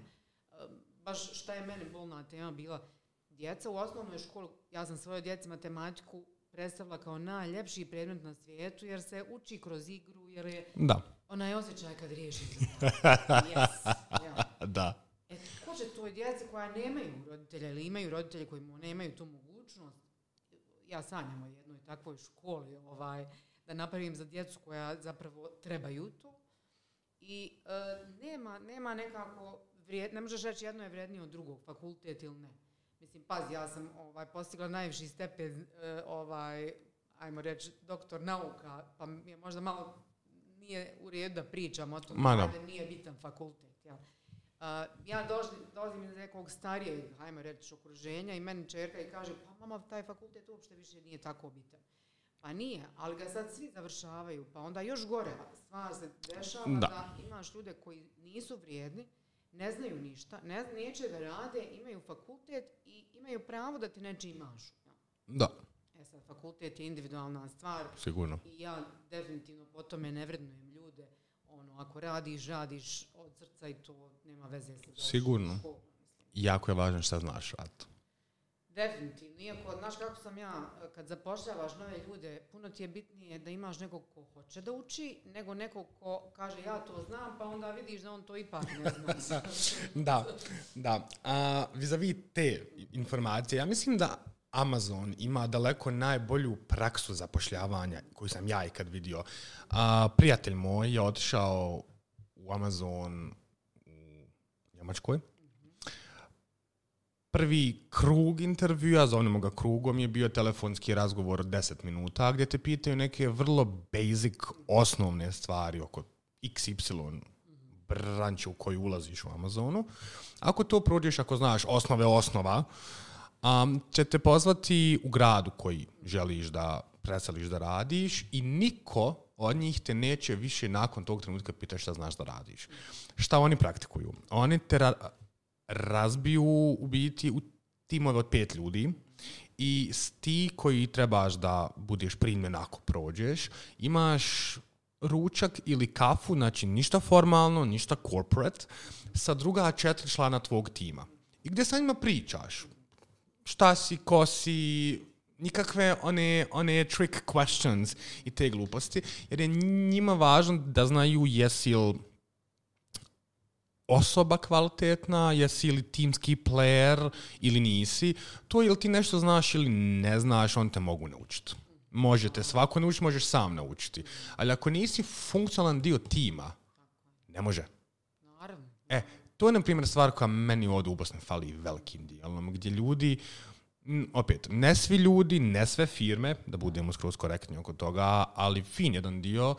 S2: E, Baš šta je meni bolna tema bila. Djeca u osnovnoj školi, ja sam svojoj djeci matematiku predstavila kao najljepši predmet na svijetu jer se uči kroz igru, jer je
S1: Da,
S2: onaj osjećaj kad riješi. yes. ja.
S1: da.
S2: E, će toj djeci koja nemaju roditelja ili imaju roditelje koji nemaju tu mogućnost, ja sanjam o jednoj takvoj školi, ovaj, da napravim za djecu koja zapravo trebaju to. I e, nema, nema nekako, vrijed, ne možeš reći jedno je vrijednije od drugog, fakultet ili ne. Mislim, pazi, ja sam ovaj, postigla najviši stepen, e, ovaj, ajmo reći, doktor nauka, pa mi je možda malo nije u redu da pričam o tom,
S1: Ma da.
S2: nije bitan fakultet. Jel? Ja dolazim, iz nekog starijeg, hajmo reći, okruženja i meni čerka i kaže, pa mama, taj fakultet uopšte više nije tako bitan. Pa nije, ali ga sad svi završavaju, pa onda još gore stvar se dešava da. da imaš ljude koji nisu vrijedni, ne znaju ništa, ne, neće da rade, imaju fakultet i imaju pravo da ti neće imaš.
S1: Da.
S2: E sad, fakultet je individualna stvar.
S1: Sigurno.
S2: I ja definitivno po tome ne vrednujem. Ono, ako radiš, radiš od srca i to nema veze
S1: Sigurno. jako je važno šta znaš rad.
S2: Definitivno. Iako, znaš kako sam ja, kad zapošljavaš nove ljude, puno ti je bitnije da imaš nekog ko hoće da uči, nego nekog ko kaže ja to znam, pa onda vidiš da on to ipak ne zna.
S1: da, da. A, vis-a-vis te informacije, ja mislim da Amazon ima daleko najbolju praksu zapošljavanja koju sam ja ikad vidio. A, prijatelj moj je otišao u Amazon u Njemačkoj. Prvi krug intervjua, zovnemo ga krugom, je bio telefonski razgovor od 10 minuta gdje te pitaju neke vrlo basic, osnovne stvari oko XY branče u koju ulaziš u Amazonu. Ako to prođeš, ako znaš osnove osnova, um, će te pozvati u gradu koji želiš da preseliš da radiš i niko od njih te neće više nakon tog trenutka pitati šta znaš da radiš. Šta oni praktikuju? Oni te ra razbiju u biti u timove od pet ljudi i ti koji trebaš da budeš primjen ako prođeš, imaš ručak ili kafu, znači ništa formalno, ništa corporate, sa druga četiri člana tvog tima. I gdje sa njima pričaš? Šta si, ko si, nikakve one, one trick questions i te gluposti, jer je njima važno da znaju jesi li osoba kvalitetna, jesi li timski player ili nisi, to ili ti nešto znaš ili ne znaš, on te mogu naučiti. Možete svako naučiti, možeš sam naučiti. Ali ako nisi funkcionalan dio tima, ne može.
S2: Naravno.
S1: E, to je, na primjer, stvar koja meni ovdje u Bosni fali velikim dijelom, gdje ljudi, opet, ne svi ljudi, ne sve firme, da budemo skroz korektni oko toga, ali fin jedan dio,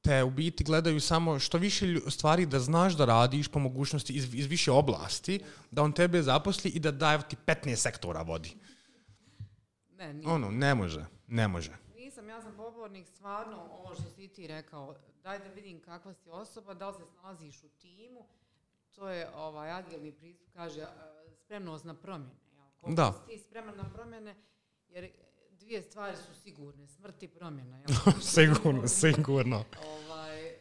S1: te u biti gledaju samo što više stvari da znaš da radiš po mogućnosti iz, iz više oblasti, da on tebe zaposli i da daje ti 15 sektora vodi.
S2: Ne, nije.
S1: Ono, ne može, ne može.
S2: Nisam, ja sam pobornik stvarno, ovo što si ti rekao, daj da vidim kakva si osoba, da li se snalaziš u timu, to je ovaj agilni pristup, kaže spremnost na promjene. Jel?
S1: da.
S2: si spreman na promjene, jer dvije stvari su sigurne, smrt i promjena.
S1: Sigurno, sigurno.
S2: Ovaj, e,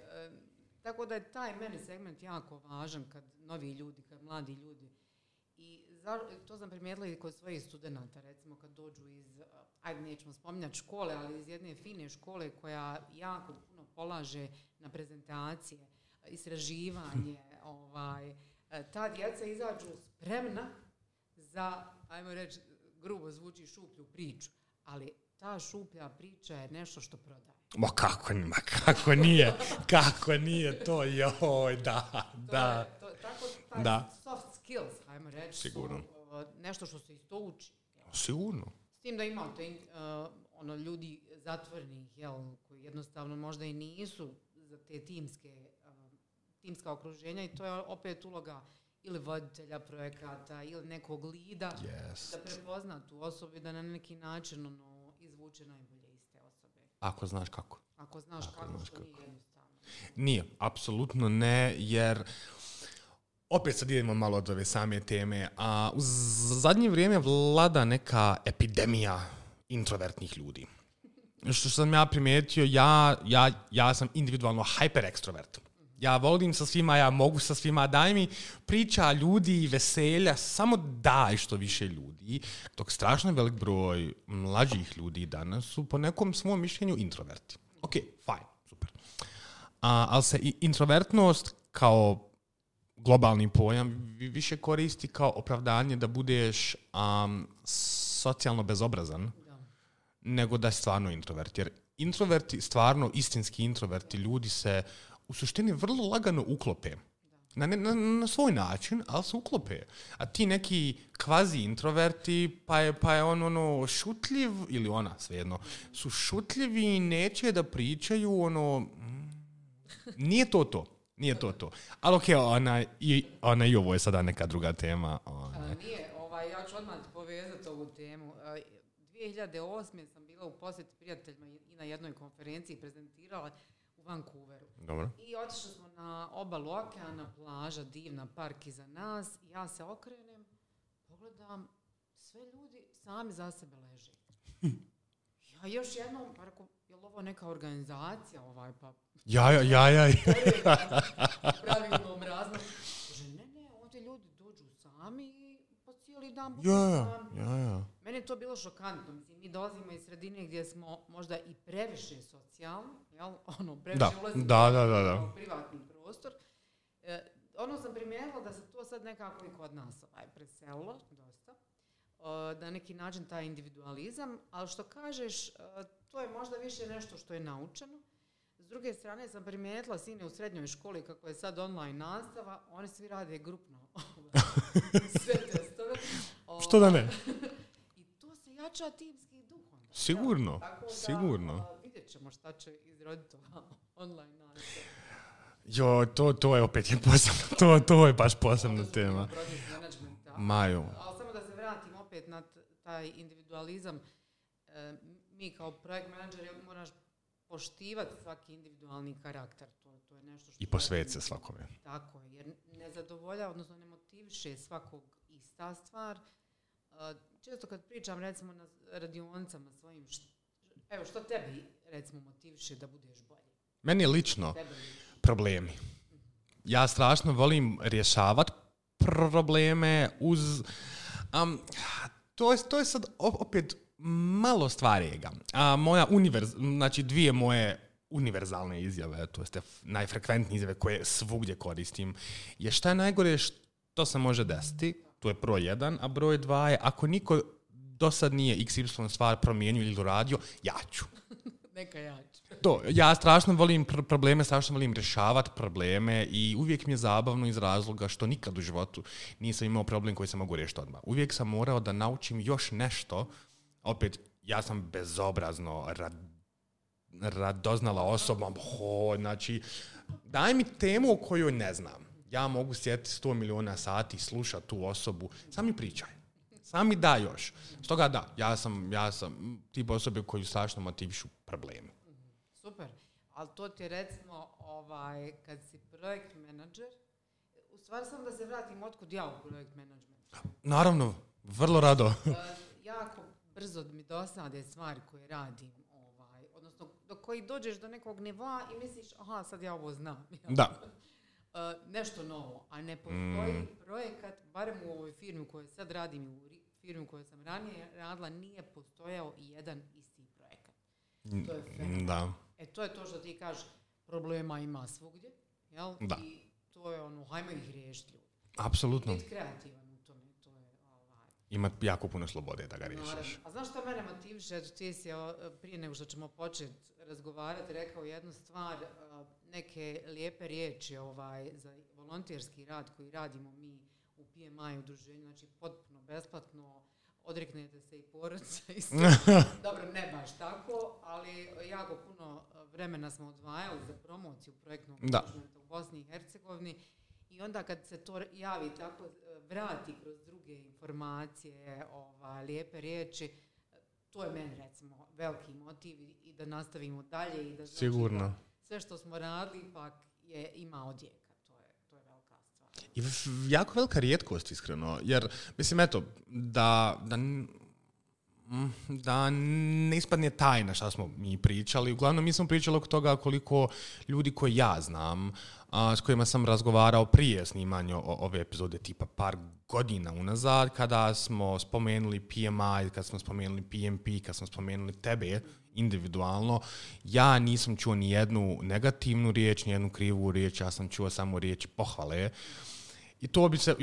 S2: tako da je taj meni segment jako važan kad novi ljudi, kad mladi ljudi i za, to sam primijetila i kod svojih studenata, recimo kad dođu iz, ajde nećemo spominjati škole, ali iz jedne fine škole koja jako puno polaže na prezentacije, istraživanje, ovaj, e, ta djeca izađu spremna za, ajmo reći, grubo zvuči šuplju priču, ali ta šuplja priča je nešto što prodaje.
S1: Ma kako, ma kako nije, kako nije to, joj, da,
S2: To
S1: da.
S2: je, to, tako, taj
S1: Da.
S2: soft skills, ajmo reći,
S1: Sigurno.
S2: su uh, nešto što se isto uči.
S1: Sigurno.
S2: S tim da imate uh, ono, ljudi zatvorenih, jel, koji jednostavno možda i nisu za te timske, timska okruženja i to je opet uloga ili voditelja projekata ili nekog lida
S1: Yes.
S2: da prepozna tu osobu i da na neki način ono, izvuče najbolje iz te osobe.
S1: Ako znaš kako.
S2: Ako znaš
S1: Ako
S2: kako,
S1: znaš kako.
S2: nije jednostavno.
S1: Nije, apsolutno ne, jer opet sad idemo malo od ove same teme, a u zadnje vrijeme vlada neka epidemija introvertnih ljudi. Što sam ja primijetio, ja, ja, ja sam individualno hyper ekstrovert. Ja volim sa svima, ja mogu sa svima, daj mi priča ljudi i veselja, samo daj što više ljudi. Dok strašno velik broj mlađih ljudi danas su po nekom svom mišljenju introverti. Ok, fine, super. A, ali se i introvertnost kao globalni pojam vi- više koristi kao opravdanje da budeš um, socijalno bezobrazan
S2: Da.
S1: nego da je stvarno introvert. Jer introverti, stvarno istinski introverti ljudi se u suštini vrlo lagano uklope. Na, na, na svoj način, ali se uklope. A ti neki kvazi introverti, pa je, pa je on ono šutljiv, ili ona svejedno, su šutljivi i neće da pričaju ono, mm, nije to to. Nije to to. Ali okej, ona, i, ona i ovo je sada neka druga tema. Ona.
S2: A, nije, ovaj, ja ću odmah povezati ovu temu. A, 2008. sam bila u posjeti prijateljima i na jednoj konferenciji prezentirala Vancouveru.
S1: Dobro.
S2: I otišli smo na obalu okeana, plaža, divna, park iza nas. Ja se okrenem, pogledam, sve ljudi sami za sebe leže. Ja još jednom, pa rekao, je li ovo neka organizacija ovaj, pa
S1: Ja, ja, ja, ja.
S2: pravilnom razlogu. Kaže, ne, ne, ovdje ljudi dođu sami i cijeli dan budu
S1: Ja,
S2: sami.
S1: ja, ja.
S2: Meni je to bilo šokantno. Mislim, mi dolazimo iz sredine gdje smo možda i previše socijalni, jel? Ono, previše
S1: Da,
S2: ulazimo
S1: da, da, da, da.
S2: u privatni prostor. E, ono sam primijetila da se to sad nekako i kod nas ovaj, preselilo, dosta. E, na neki način taj individualizam, ali što kažeš, e, to je možda više nešto što je naučeno. S druge strane sam primijetila sine u srednjoj školi kako je sad online nastava, oni svi rade grupno sve testove.
S1: Što da ne?
S2: I to se jača timski duh onda.
S1: Sigurno,
S2: Tako da,
S1: sigurno.
S2: a, vidjet ćemo šta će izroditi online.
S1: Jo, to, to je opet je posebno, to, to je baš posebna tema. Maju.
S2: Ali samo da se vratim opet na taj individualizam. E, mi kao projekt menadžer moraš poštivati svaki individualni karakter. To, to je nešto što...
S1: I posvet se svakome.
S2: Tako je, jer ne zadovolja, odnosno ne motiviše svakog ista stvar. Često kad pričam recimo na radionicama svojim, št- evo što tebi recimo motiviše da budeš bolji?
S1: Meni je lično problemi. Ja strašno volim rješavati probleme uz... Um, to, je, to je sad opet malo stvarijega. A moja univerz, znači dvije moje univerzalne izjave, to jest najfrekventnije izjave koje svugdje koristim, je šta je najgore što se može desiti, to je broj jedan, a broj dva je ako niko do sad nije XY stvar promijenio ili doradio, ja ću.
S2: Neka jače.
S1: To, ja strašno volim pr- probleme, strašno volim rješavati probleme i uvijek mi je zabavno iz razloga što nikad u životu nisam imao problem koji sam mogu riješiti odmah. Uvijek sam morao da naučim još nešto. Opet, ja sam bezobrazno rad, radoznala osoba. Ho, znači, daj mi temu o kojoj ne znam. Ja mogu sjetiti 100 miliona sati slušati tu osobu. Sam mi pričaj. Sam mi da još. Stoga da, ja sam, ja sam tip osobe koju strašno motivišu problemi.
S2: Super. Ali to ti je recimo, ovaj, kad si projekt menadžer, u stvari sam da se vratim otkud ja u projekt management.
S1: Naravno, vrlo rado.
S2: E, jako brzo mi dosade stvari koje radim, ovaj, odnosno do koji dođeš do nekog nivoa i misliš, aha, sad ja ovo znam.
S1: Da.
S2: E, nešto novo, a ne postoji projekat, barem u ovoj firmi u kojoj sad radim i u firmi u kojoj sam ranije radila, nije postojao i jedan isti projekat. To je fenomen.
S1: Da.
S2: E to je to što ti kažeš, problema ima svugdje, jel?
S1: Da.
S2: I to je ono, hajmo ih riješiti ljudi.
S1: Apsolutno.
S2: Biti kreativan u tome, to je ovaj,
S1: Ima jako puno slobode da ga
S2: naravno.
S1: riješiš.
S2: A znaš što mene motiviše, eto ti si prije nego što ćemo početi razgovarati, rekao jednu stvar, a, neke lijepe riječi ovaj, za volonterski rad koji radimo mi u PMI udruženju, znači potpuno besplatno, odreknete se i porodice i sve. Dobro, ne baš tako, ali jako puno vremena smo odvajali za promociju projektnog menadžmenta u Bosni i Hercegovini i onda kad se to javi tako, vrati kroz druge informacije, ovaj, lijepe riječi, to je meni recimo veliki motiv i- da nastavimo dalje i da znači,
S1: Sigurno.
S2: Sve što smo radili ipak je, ima odjeka. To je, to je velika stvar.
S1: I jako velika rijetkost, iskreno. Jer, mislim, eto, da, da, da ne ispadne tajna šta smo mi pričali. Uglavnom, mi smo pričali oko toga koliko ljudi koje ja znam, a, s kojima sam razgovarao prije snimanja ove epizode, tipa par godina unazad, kada smo spomenuli PMI, kad smo spomenuli PMP, kad smo spomenuli tebe individualno, ja nisam čuo ni jednu negativnu riječ, ni jednu krivu riječ, ja sam čuo samo riječi pohvale. I to bi se,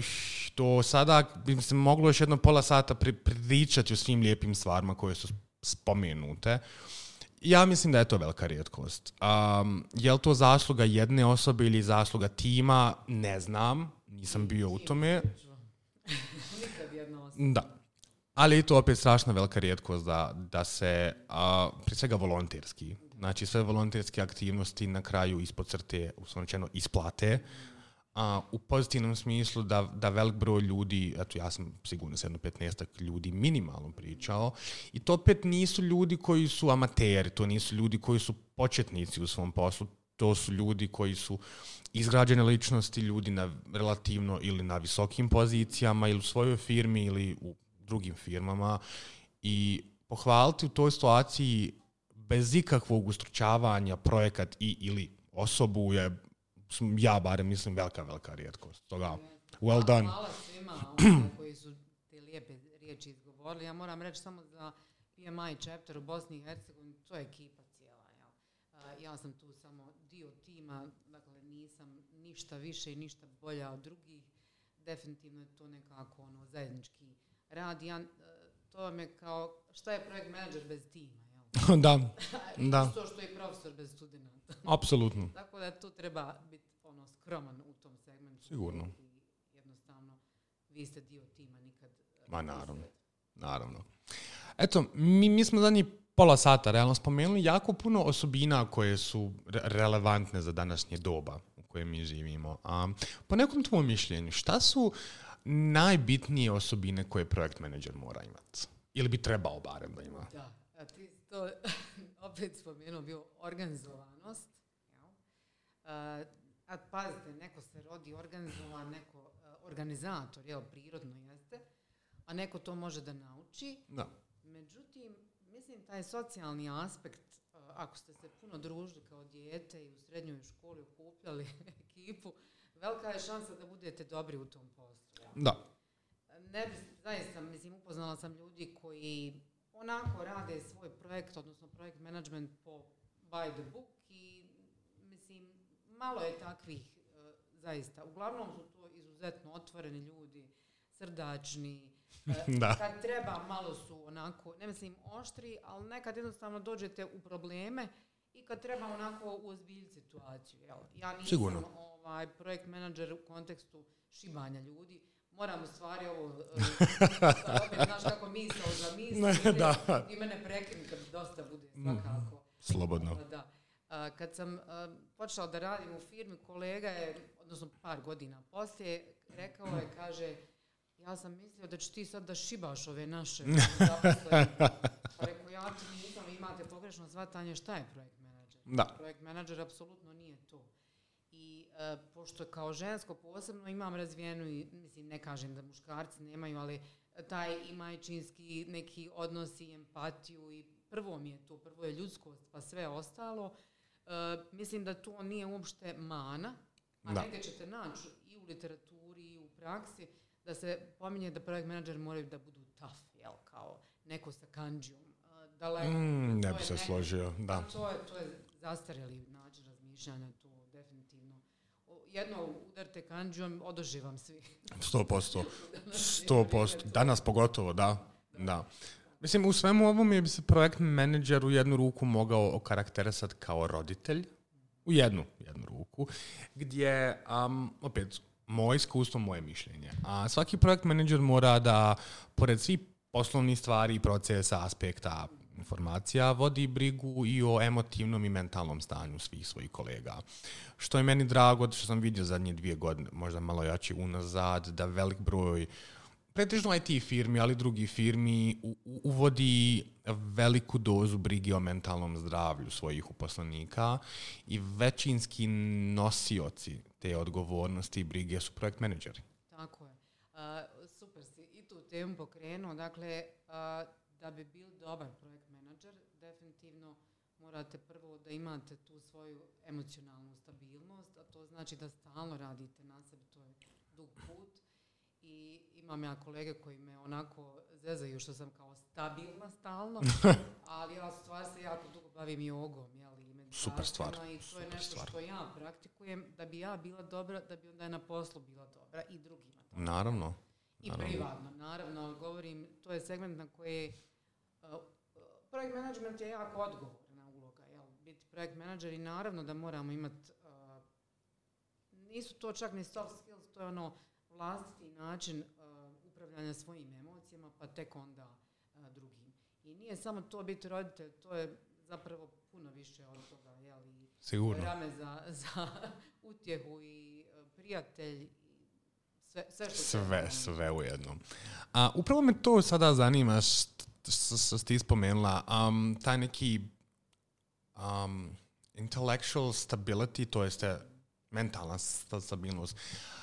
S1: to sada bi se moglo još jedno pola sata pri, pričati o svim lijepim stvarima koje su spomenute. Ja mislim da je to velika rijetkost. Um, je li to zasluga jedne osobe ili zasluga tima? Ne znam, nisam bio u tome. Da. Ali to opet strašna velika rijetkost da, da se, a, prije svega volonterski, znači sve volonterske aktivnosti na kraju ispod crte, uslovno isplate, a, u pozitivnom smislu da, da velik broj ljudi, eto ja sam sigurno se jedno 15 ljudi minimalno pričao, i to opet nisu ljudi koji su amateri, to nisu ljudi koji su početnici u svom poslu, to su ljudi koji su izgrađene ličnosti, ljudi na relativno ili na visokim pozicijama ili u svojoj firmi ili u drugim firmama. I pohvaliti u toj situaciji bez ikakvog ustručavanja projekat i ili osobu je ja barem mislim velika, velika rijetkost. Toga, well done.
S2: Hvala svima koji su te lijepe riječi izgovorili. Ja moram reći samo za PMI chapter u Bosni i Hercegovini, to je ekipa cijela. Jel? Ja sam tu samo dio tima, dakle nisam ništa više i ništa bolja od drugih. Definitivno je to nekako ono zajednički rad. Ja, to vam je kao, šta je projekt manager bez tima?
S1: Da, da.
S2: Isto što je profesor bez studenta.
S1: Apsolutno.
S2: Tako da tu treba biti ono skroman u tom segmentu.
S1: Sigurno.
S2: I jednostavno, vi ste dio tima nikad.
S1: Ma naravno, naravno. Eto, mi, mi smo zadnji pola sata realno spomenuli jako puno osobina koje su re- relevantne za današnje doba u kojem mi živimo. A, po nekom tvom mišljenju, šta su najbitnije osobine koje projekt manager mora imati? Ili bi trebao barem da ima?
S2: Da, a ti opet spomenuo bio organizovanost. Jel? A, a pazite, neko se rodi organizovan, neko a, organizator, jel, prirodno jeste, a neko to može da nauči.
S1: Da.
S2: Međutim, mislim, taj socijalni aspekt, a, ako ste se puno družili kao dijete i u srednjoj školi okupljali ekipu, velika je šansa da budete dobri u tom poslu. jel?
S1: Da.
S2: Ne bi, zaista, mislim, upoznala sam ljudi koji onako rade svoj projekt, odnosno projekt management po by the book i mislim, malo je takvih e, zaista. Uglavnom su to izuzetno otvoreni ljudi, srdačni, e,
S1: Da.
S2: kad treba malo su onako, ne mislim oštri, ali nekad jednostavno dođete u probleme i kad treba onako uozbiljiti situaciju. Jel? Ja nisam
S1: Sigurno.
S2: ovaj, projekt menadžer u kontekstu šibanja ljudi, moram u stvari ovo, e, opet, znaš kako misao za misao,
S1: Da.
S2: i mene prekini kad dosta bude svakako.
S1: Slobodno.
S2: Da. A, kad sam a, počela da radim u firmi, kolega je, odnosno par godina poslije, rekao je, kaže, ja sam mislio da ćeš ti sad da šibaš ove naše zaposlene. Pa rekao, ja ti nisam, imate pogrešno shvatanje šta je projekt menadžer.
S1: Da.
S2: Projekt menadžer apsolutno nije to. I e, pošto kao žensko posebno imam razvijenu, i, mislim ne kažem da muškarci nemaju, ali taj i majčinski neki odnos i empatiju i prvo mi je to, prvo je ljudskost pa sve ostalo. E, mislim da to nije uopšte mana, a
S1: Da.
S2: negdje ćete naći i u literaturi i u praksi da se pominje da projekt menadžer moraju da budu tough, jel, kao neko sa kanđijom, e, daleko.
S1: Mm, ne bi se složio, da.
S2: to je, to je zastarjeli način razmišljanja. Jedno udarte kanđijom, odoživam svi.
S1: Sto posto. Sto posto. Danas pogotovo, da. Da. Mislim, u svemu ovome bi se projekt menadžer u jednu ruku mogao okarakterisati kao roditelj. U jednu, jednu ruku. Gdje, um, opet, moje iskustvo, moje mišljenje. A svaki projekt menadžer mora da, pored svih poslovnih stvari, procesa, aspekta, informacija, vodi brigu i o emotivnom i mentalnom stanju svih svojih kolega. Što je meni drago, što sam vidio zadnje dvije godine, možda malo jači unazad, da velik broj pretežno IT firmi, ali drugi firmi uvodi veliku dozu brige o mentalnom zdravlju svojih uposlenika i većinski nosioci te odgovornosti i brige su projekt menadžeri.
S2: Tako je. A, super si i tu temu pokrenuo. Dakle, a, da bi bil dobar projekt menadžer, definitivno morate prvo da imate tu svoju emocionalnu stabilnost, a to znači da stalno radite na sebi, to je dug put. I imam ja kolege koji me onako zezaju što sam kao stabilna stalno, ali ja u stvari se jako dugo bavim jogom, jel, i
S1: Super stvar,
S2: i to je nešto
S1: stvar.
S2: što ja praktikujem da bi ja bila dobra, da bi onda je na poslu bila dobra i drugima.
S1: Naravno.
S2: I
S1: naravno.
S2: privatno, naravno, govorim, to je segment na koji uh, projekt management je jako odgovorna uloga, jel? Biti projekt manager i naravno da moramo imati, uh, nisu to čak ni soft skills, to je ono vlastiti način uh, upravljanja svojim emocijama, pa tek onda drugim. I nije samo to biti roditelj, to je zapravo puno više od toga, jel? I
S1: Sigurno.
S2: rame za, za utjehu i prijatelj i sve, sve što
S1: Sve, sve u jednom. A, upravo me to sada zanima što ste spomenula. Um, taj neki um, intellectual stability, to jeste mentalna sta- stabilnost.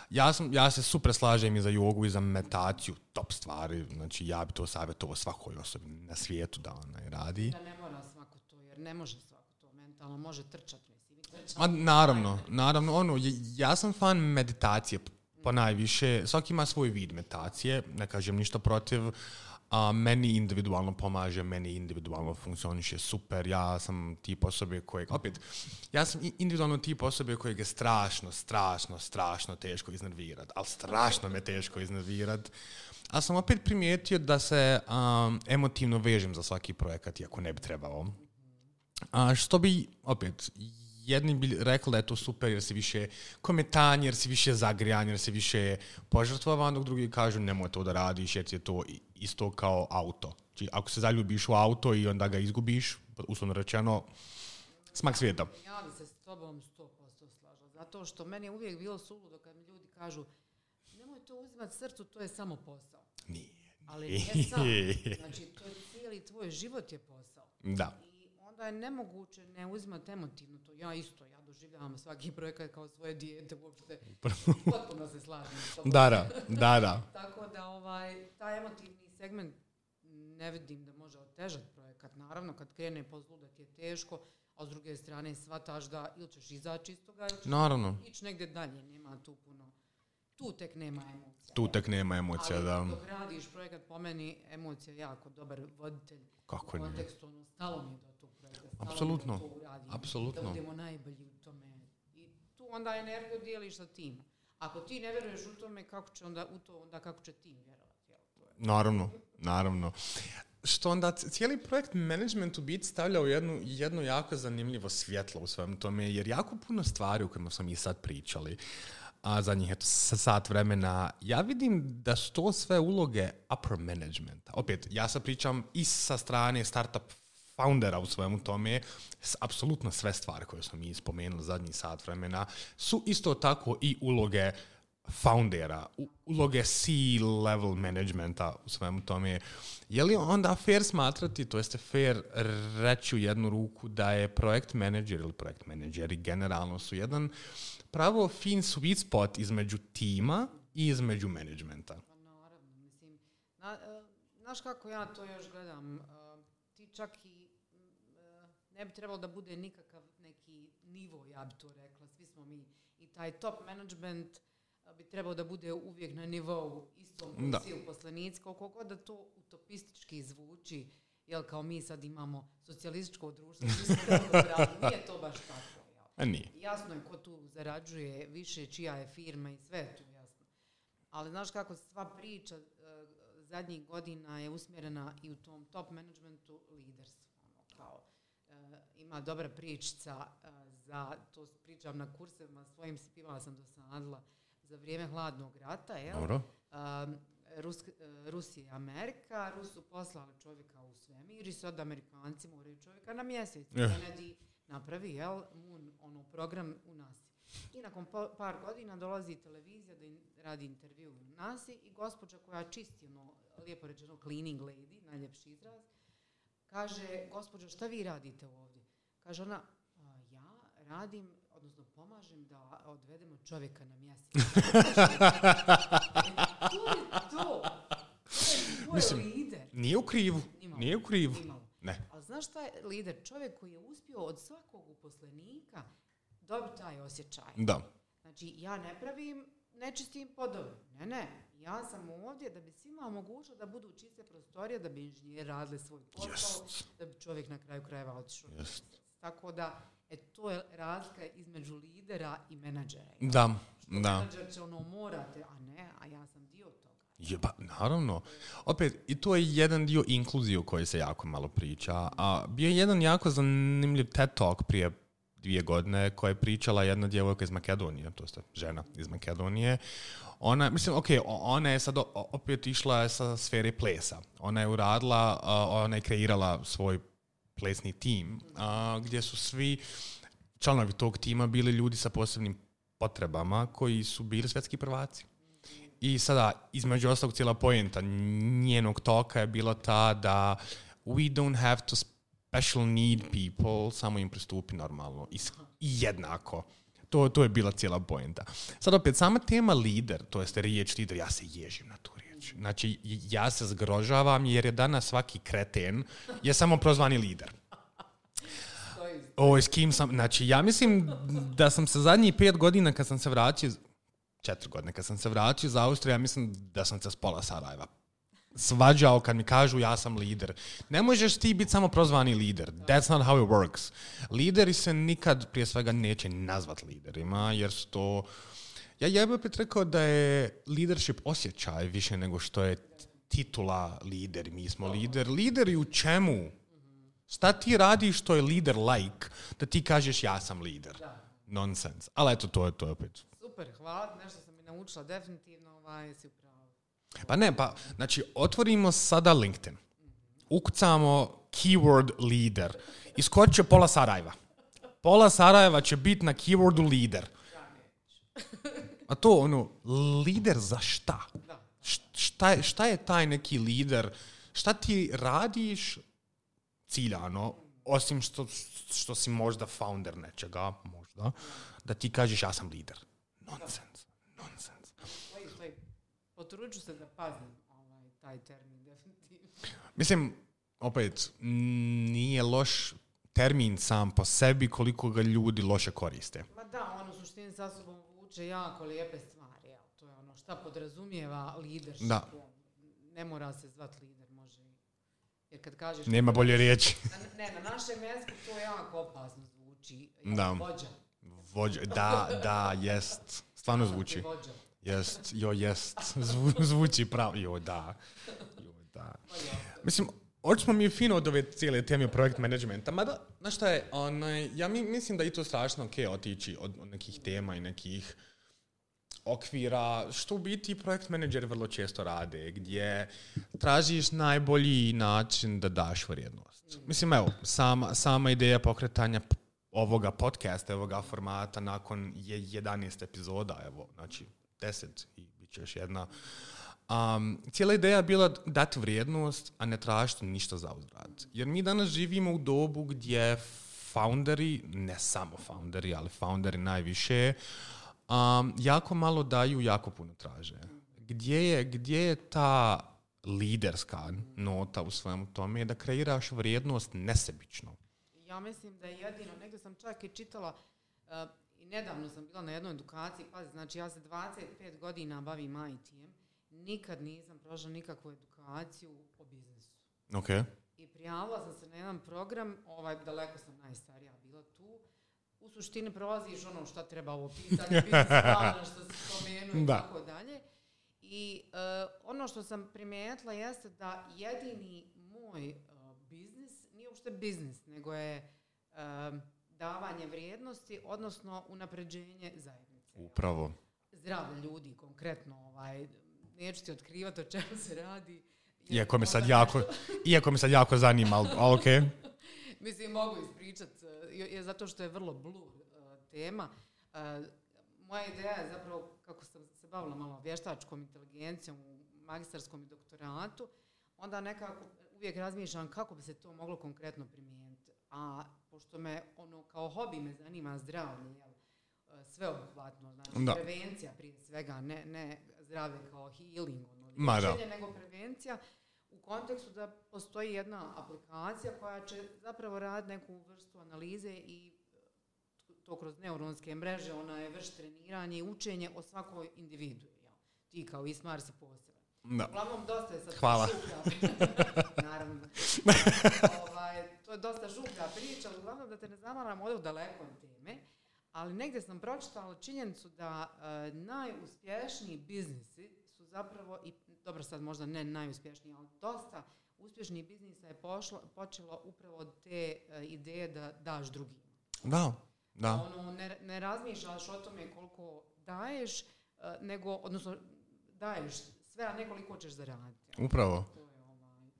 S1: Ja, sam, ja se super slažem i za jogu i za meditaciju, top stvari. Znači, ja bi to savjetovao svakoj osobi na svijetu da ona radi.
S2: Da ne mora svako to, jer ne može svako to mentalno, može trčati.
S1: Ma, naravno, naravno, ono, ja sam fan meditacije po najviše, svaki ima svoj vid meditacije, ne kažem ništa protiv, a meni individualno pomaže, meni individualno funkcioniše super, ja sam tip osobe kojeg, opet, ja sam individualno tip osobe kojeg je strašno, strašno, strašno teško iznervirat, ali strašno me teško iznervirat, ali sam opet primijetio da se um, emotivno vežem za svaki projekat, iako ne bi trebao. A što bi, opet, jedni bi rekli da je to super jer si više komentan, jer si više zagrijan, jer si više požrtvovan, dok drugi kažu nemoj to da radiš jer ti je to isto kao auto. Znači, ako se zaljubiš u auto i onda ga izgubiš, uslovno rečeno, smak svijeta.
S2: Ja bi se s tobom 100% slažila. Zato što meni je uvijek bilo suludo kad mi ljudi kažu nemoj to uzimati srcu, to je samo posao.
S1: Nije.
S2: Ali nije samo. Znači, to je cijeli tvoj život je posao.
S1: Da.
S2: Onda je nemoguće ne uzimati emotivno to. Ja isto, ja doživljavam svaki projekat kao svoje dijete uopšte. Potpuno se slažem.
S1: Da, da, da, da.
S2: Tako da ovaj, taj emotivni segment ne vidim da može otežati projekat. Naravno, kad krene po zlu da ti je teško, a s druge strane shvataš da ili ćeš izaći iz toga ili ćeš
S1: Naravno.
S2: ići negdje dalje. Nema tu puno. Tu tek nema emocija.
S1: Tu tek nema emocija,
S2: Ali
S1: da.
S2: dok radiš projekat, po meni emocija je jako dobar voditelj.
S1: Kako
S2: u kontekstu, ono, stalo mi je do
S1: Apsolutno. Apsolutno.
S2: Da budemo najbolji u tome. I tu onda energiju dijeliš sa tim. Ako ti ne vjeruješ u tome, kako će onda u to, onda kako će tim vjerovati? Jel? To je
S1: Naravno, naravno. Što onda cijeli projekt management u biti stavlja u jednu, jedno jako zanimljivo svjetlo u svemu tome, jer jako puno stvari u kojima smo mi sad pričali, a zadnjih eto, sat vremena, ja vidim da su to sve uloge upper managementa. Opet, ja sad pričam i sa strane startup foundera u svemu tome, apsolutno sve stvari koje smo mi spomenuli zadnji sat vremena, su isto tako i uloge foundera, uloge C-level managementa u svemu tome. Je li onda fair smatrati, to jeste fair reći u jednu ruku da je projekt manager ili projekt menadžeri generalno su jedan pravo fin sweet spot između tima i između managementa.
S2: Pa naravno, mislim, na, e, znaš kako ja to još gledam, e, ti čak i ne bi trebalo da bude nikakav neki nivo, ja bi to rekla, svi smo mi, i taj top management bi trebao da bude uvijek na nivou istom
S1: Da.
S2: svi uposlenici, koliko god da to utopistički zvuči, jel kao mi sad imamo socijalističko društvo, svi smo nije to baš tako, jel?
S1: A nije.
S2: Jasno je ko tu zarađuje više, čija je firma i sve je tu jasno. Ali znaš kako sva priča e, zadnjih godina je usmjerena i u tom top managementu liderstvo. Ono, kao, ima dobra pričica e, za, to pričam na kursevima svojim, spivala sam dosadila, za vrijeme hladnog rata, jel?
S1: Dobro.
S2: Rus, e, Rusija i Amerika, Rus su poslali čovjeka u svemir i sad Amerikanci moraju čovjeka na mjesec.
S1: Eh.
S2: Kennedy napravi, jel, moon, ono, program u NASA. I nakon par godina dolazi televizija da in- radi intervju u NASA i gospođa koja čisti, ono, lijepo rečeno, cleaning lady, najljepši izraz, kaže, gospođo, šta vi radite ovdje? Kaže ona, "A, ja radim, odnosno pomažem da odvedemo čovjeka na mjesec. E, to je to. To je
S1: Mislim,
S2: lider.
S1: Nije u krivu.
S2: Nimalo.
S1: Nije u krivu.
S2: Nimalo.
S1: Ne.
S2: Ali znaš šta je lider? Čovjek koji je uspio od svakog uposlenika dobiti taj osjećaj.
S1: Da.
S2: Znači, ja ne pravim nečistim podove. Ne, ne. Ja sam ovdje da bi svima omogućila da budu čiste prostorije, da bi inženjeri radili svoj posao, da bi čovjek na kraju krajeva otišao. mjesec. Tako da, e, to je razlika između lidera i menadžera.
S1: Da. Da.
S2: Menadžer će ono morate, a ne, a ja sam dio toga.
S1: Je, ba, naravno. Opet, i to je jedan dio inkluzije o kojoj se jako malo priča. A bio je jedan jako zanimljiv TED Talk prije dvije godine koja je pričala jedna djevojka iz Makedonije, to je žena iz Makedonije. Ona, mislim, ok, ona je sad opet išla sa sfere plesa. Ona je uradila, ona je kreirala svoj plesni tim, gdje su svi članovi tog tima bili ljudi sa posebnim potrebama koji su bili svjetski prvaci. I sada, između ostalog, cijela pojenta njenog toka je bila ta da we don't have to special need people, samo im pristupi normalno i jednako. To, to je bila cijela pojenta. Sad opet, sama tema lider, to jeste riječ lider, ja se ježim na tu riječ. Znači, ja se zgrožavam jer je danas svaki kreten je samo prozvani lider. O, s kim sam, znači, ja mislim da sam se zadnjih pet godina kad sam se vratio, četiri godine kad sam se vratio iz Austrije, ja mislim da sam se s pola Sarajeva svađao kad mi kažu ja sam lider. Ne možeš ti biti samo prozvani lider. That's not how it works. Lideri se nikad prije svega neće nazvat liderima, jer su to... Ja, ja bih rekao da je leadership osjećaj više nego što je titula lider. Mi smo lider. Lideri u čemu? Šta ti radiš što je lider like da ti kažeš ja sam lider? Nonsense. Ali eto, to je, to je opet.
S2: Super, hvala. Nešto sam mi naučila definitivno. Ovaj, si
S1: pa ne, pa, znači, otvorimo sada LinkedIn. Ukucamo keyword leader. Iskočit pola Sarajeva. Pola Sarajeva će biti na keywordu leader. A to, ono, lider za šta? Šta šta je taj neki lider? Šta ti radiš ciljano, osim što, što si možda founder nečega, možda, da ti kažeš ja sam lider. Nonsense.
S2: Potrudit ću se da pazim ovaj, taj termin, definitivno.
S1: Mislim, opet, nije loš termin sam po sebi koliko ga ljudi loše koriste.
S2: Ma da, on u suštini sa sobom vuče jako lijepe stvari. Ja. To je ono šta podrazumijeva leadership. Da. Ne mora se zvat lider, može jer kad kažeš...
S1: Nema bolje riječi.
S2: ne, na našem jeziku to jako opasno zvuči. Da. Vođa.
S1: Vođa, da, da, jest. Stvarno zvuči. Vođa. Jest, jo, jest. zvuči pravo. Jo, da. Jo, da. Mislim, Oči smo mi fino od ove cijele teme projekt managementa, mada, znaš šta je, onaj, ja mi, mislim da je to strašno ok otići od, od nekih tema i nekih okvira, što u biti projekt menadžeri vrlo često rade, gdje tražiš najbolji način da daš vrijednost. Mislim, evo, sama, sama ideja pokretanja ovoga podcasta, ovoga formata nakon je 11 epizoda, evo, znači 10 i bit će još jedna. Um, cijela ideja je bila dati vrijednost, a ne tražiti ništa za uzrad. Jer mi danas živimo u dobu gdje founderi, ne samo founderi, ali founderi najviše, um, jako malo daju, jako puno traže. Gdje je, gdje je ta liderska nota u svemu tome da kreiraš vrijednost nesebično?
S2: Ja mislim da je jedino, negdje sam čak i čitala, i nedavno sam bila na jednoj edukaciji, pazi, znači ja se 25 godina bavim IT-em, nikad nisam prošla nikakvu edukaciju o biznisu.
S1: Okay.
S2: I prijavila sam se na jedan program, ovaj, daleko sam najstarija bila tu, u suštini prolaziš ono šta treba ovo pitanje, biznis plana, što se spomenuo i tako dalje. I uh, ono što sam primijetila jeste da jedini moj uh, biznis nije uopšte biznis, nego je uh, davanje vrijednosti, odnosno unapređenje zajednice.
S1: Upravo.
S2: Zdravlje ljudi, konkretno, ovaj, neću ti otkrivati o čemu se radi.
S1: Iako me sad jako, iako me sad jako zanima, ali ok.
S2: Mislim, mogu ispričati, je, zato što je vrlo blur uh, tema. Uh, moja ideja je zapravo, kako sam se bavila malo vještačkom inteligencijom u magistarskom i doktoratu, onda nekako uvijek razmišljam kako bi se to moglo konkretno primijeniti. A pošto me ono kao hobi me zanima zdravlje, jel, uh, sveobuhvatno, znači prevencija prije svega, ne, ne zdravlje kao healing, ono, nego prevencija, u kontekstu da postoji jedna aplikacija koja će zapravo raditi neku vrstu analize i e, to kroz neuronske mreže, ona je vrš treniranje i učenje o svakoj individu. Jel? Ti kao Ismar si poseban.
S1: Da.
S2: Uglavnom, dosta je sad
S1: Hvala.
S2: Naravno. to je dosta župlja priča, ali uglavnom da te ne zamaram od daleko od teme, ali negdje sam pročitala činjenicu da e, najuspješniji biznisi su zapravo i dobro sad možda ne najuspješniji, ali dosta uspješnih biznisa je pošlo, počelo upravo od te uh, ideje da daš drugima.
S1: Da. Da.
S2: Ono, ne, ne razmišljaš o tome koliko daješ, eh, nego, odnosno, daješ sve, a ne koliko ćeš zaraditi.
S1: Upravo.
S2: To je ovaj...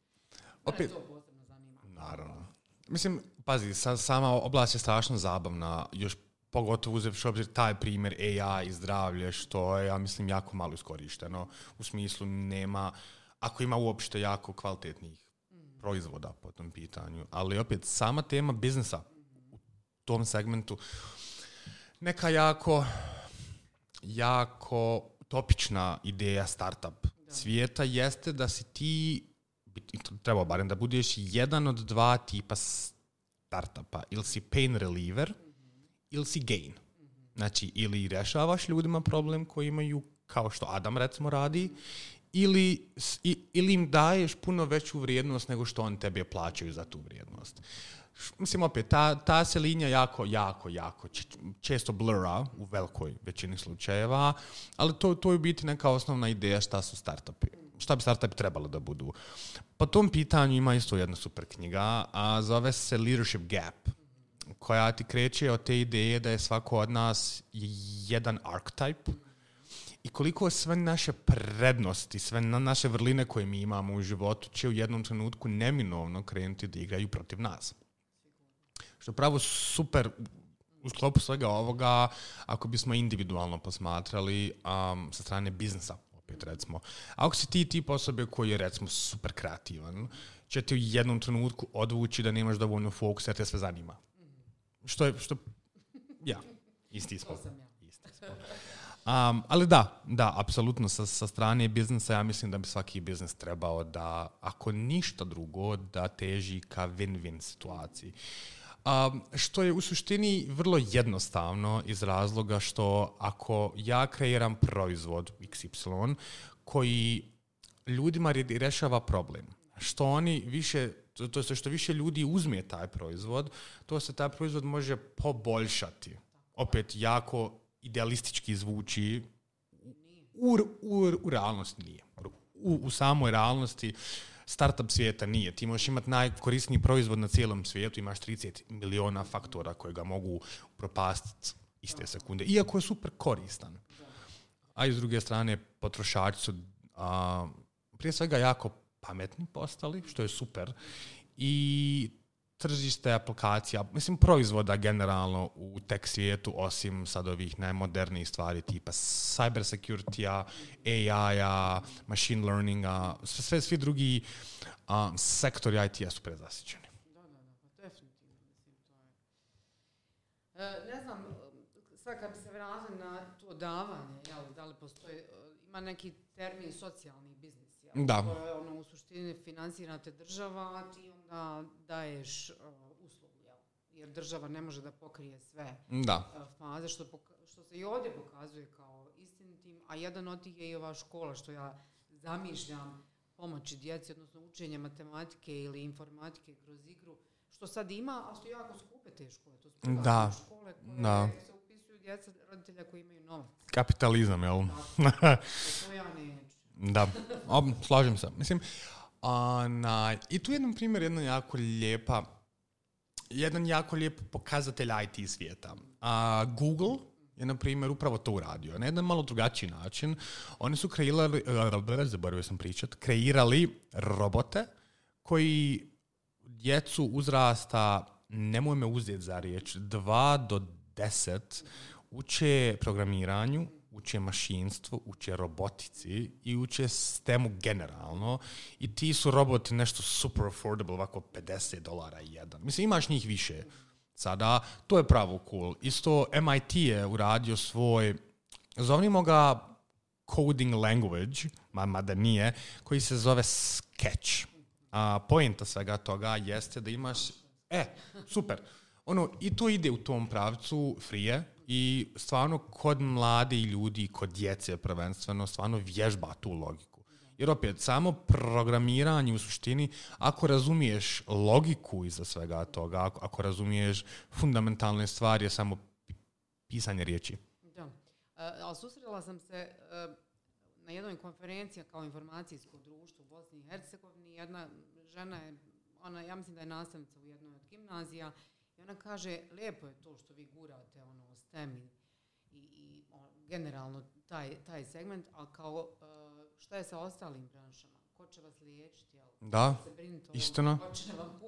S1: Opet-
S2: to posebno zanima.
S1: Naravno. Mislim, pazi, sa, sama oblast je strašno zabavna, još pogotovo uzevši obzir taj primjer AI i zdravlje, što je, ja mislim, jako malo iskorišteno. U smislu nema, ako ima uopšte jako kvalitetnih proizvoda po tom pitanju. Ali opet, sama tema biznisa u tom segmentu, neka jako, jako topična ideja startup svijeta jeste da si ti trebao barem da budeš jedan od dva tipa startupa. Ili si pain reliever, ili si gain. Znači, ili rešavaš ljudima problem koji imaju, kao što Adam recimo radi, ili, ili im daješ puno veću vrijednost nego što on tebe plaćaju za tu vrijednost. Mislim, opet, ta, ta se linija jako, jako, jako često blura u velikoj većini slučajeva, ali to, to je u biti neka osnovna ideja šta su startupi. Šta bi startupi trebalo da budu. Po tom pitanju ima isto jedna super knjiga, a zove se Leadership Gap, koja ti kreće od te ideje da je svako od nas jedan archetype i koliko sve naše prednosti, sve na naše vrline koje mi imamo u životu će u jednom trenutku neminovno krenuti da igraju protiv nas. Što pravo super u sklopu svega ovoga, ako bismo individualno posmatrali um, sa strane biznisa, opet recimo. Ako si ti tip osobe koji je recimo super kreativan, će ti u jednom trenutku odvući da nemaš dovoljno fokusa jer te sve zanima. Što je, što, ja, isti
S2: sam ja.
S1: Isti smo. Um, ali da, da, apsolutno sa, sa strane biznisa ja mislim da bi svaki biznis trebao da, ako ništa drugo, da teži ka win-win situaciji. Um, što je u suštini vrlo jednostavno iz razloga što ako ja kreiram proizvod XY koji ljudima rešava problem, što oni više, to je što više ljudi uzme taj proizvod, to se taj proizvod može poboljšati. Opet jako idealistički zvuči, u, u, u realnosti nije. U, u samoj realnosti startup svijeta nije. Ti možeš imati najkorisniji proizvod na cijelom svijetu, imaš 30 miliona faktora koje ga mogu propastiti iste sekunde, iako je super koristan. A i s druge strane, potrošači su a, prije svega jako pametni postali, što je super. I tržište aplikacija, mislim proizvoda generalno u tech svijetu, osim sad ovih najmodernijih stvari tipa cyber security-a, AI-a, machine learninga, sve, sve svi drugi sektori IT-a su prezasićeni.
S2: Da, da, da, definitivno, mislim, to je... Ne znam, sad kad bi se vratili na to davanje, jel, da li postoji, e, ima neki termin socijalni biznis?
S1: Da.
S2: To je ono, u suštini financirate država, a ti onda daješ e, uslugu, jel? Jer država ne može da pokrije sve
S1: Da,
S2: e, faze, što, poka- što se i ovdje pokazuje kao istinitim, a jedan od tih je i ova škola, što ja zamišljam pomoći djeci, odnosno učenje matematike ili informatike kroz igru, što sad ima, a što jako skupe te škole. To su
S1: Da,
S2: škole koje
S1: da.
S2: se upisuju djeca roditelja koji imaju novac.
S1: kapitalizam, jel?
S2: E, To ja neću.
S1: Da, slažem se. Mislim, ona, i tu je jedan primjer, jedna jako lijepa, jedan jako lijep pokazatelj IT svijeta. A, Google je, na primjer, upravo to uradio. Na jedan malo drugačiji način. Oni su kreirali, zaboravio sam pričat, kreirali robote koji djecu uzrasta, nemoj me uzeti za riječ, 2 do 10 uče programiranju, uče mašinstvu, uče robotici i uče STEM-u generalno i ti su roboti nešto super affordable, ovako 50 dolara jedan. Mislim, imaš njih više sada, to je pravo cool. Isto MIT je uradio svoj, zovnimo ga coding language, ma, mada nije, koji se zove Sketch. A poenta svega toga jeste da imaš, e, super, ono, i to ide u tom pravcu frije i stvarno kod mladi ljudi, kod djece prvenstveno, stvarno vježba tu logiku. Jer opet, samo programiranje u suštini, ako razumiješ logiku iza svega toga, ako, ako razumiješ fundamentalne stvari, je samo pi- pisanje riječi.
S2: Da. E, ali susrela sam se e, na jednoj konferenciji kao informacijsko društvo u Bosni i Hercegovini. Jedna žena je, ona, ja mislim da je nastavnica u jednoj od gimnazija, i ona kaže, lijepo je to što vi gurate ono, STEM i, i, generalno taj, taj segment, ali kao uh, šta je sa ostalim branšama? Ko će vas liječiti? Jel?
S1: Da, istina.
S2: Ko će vam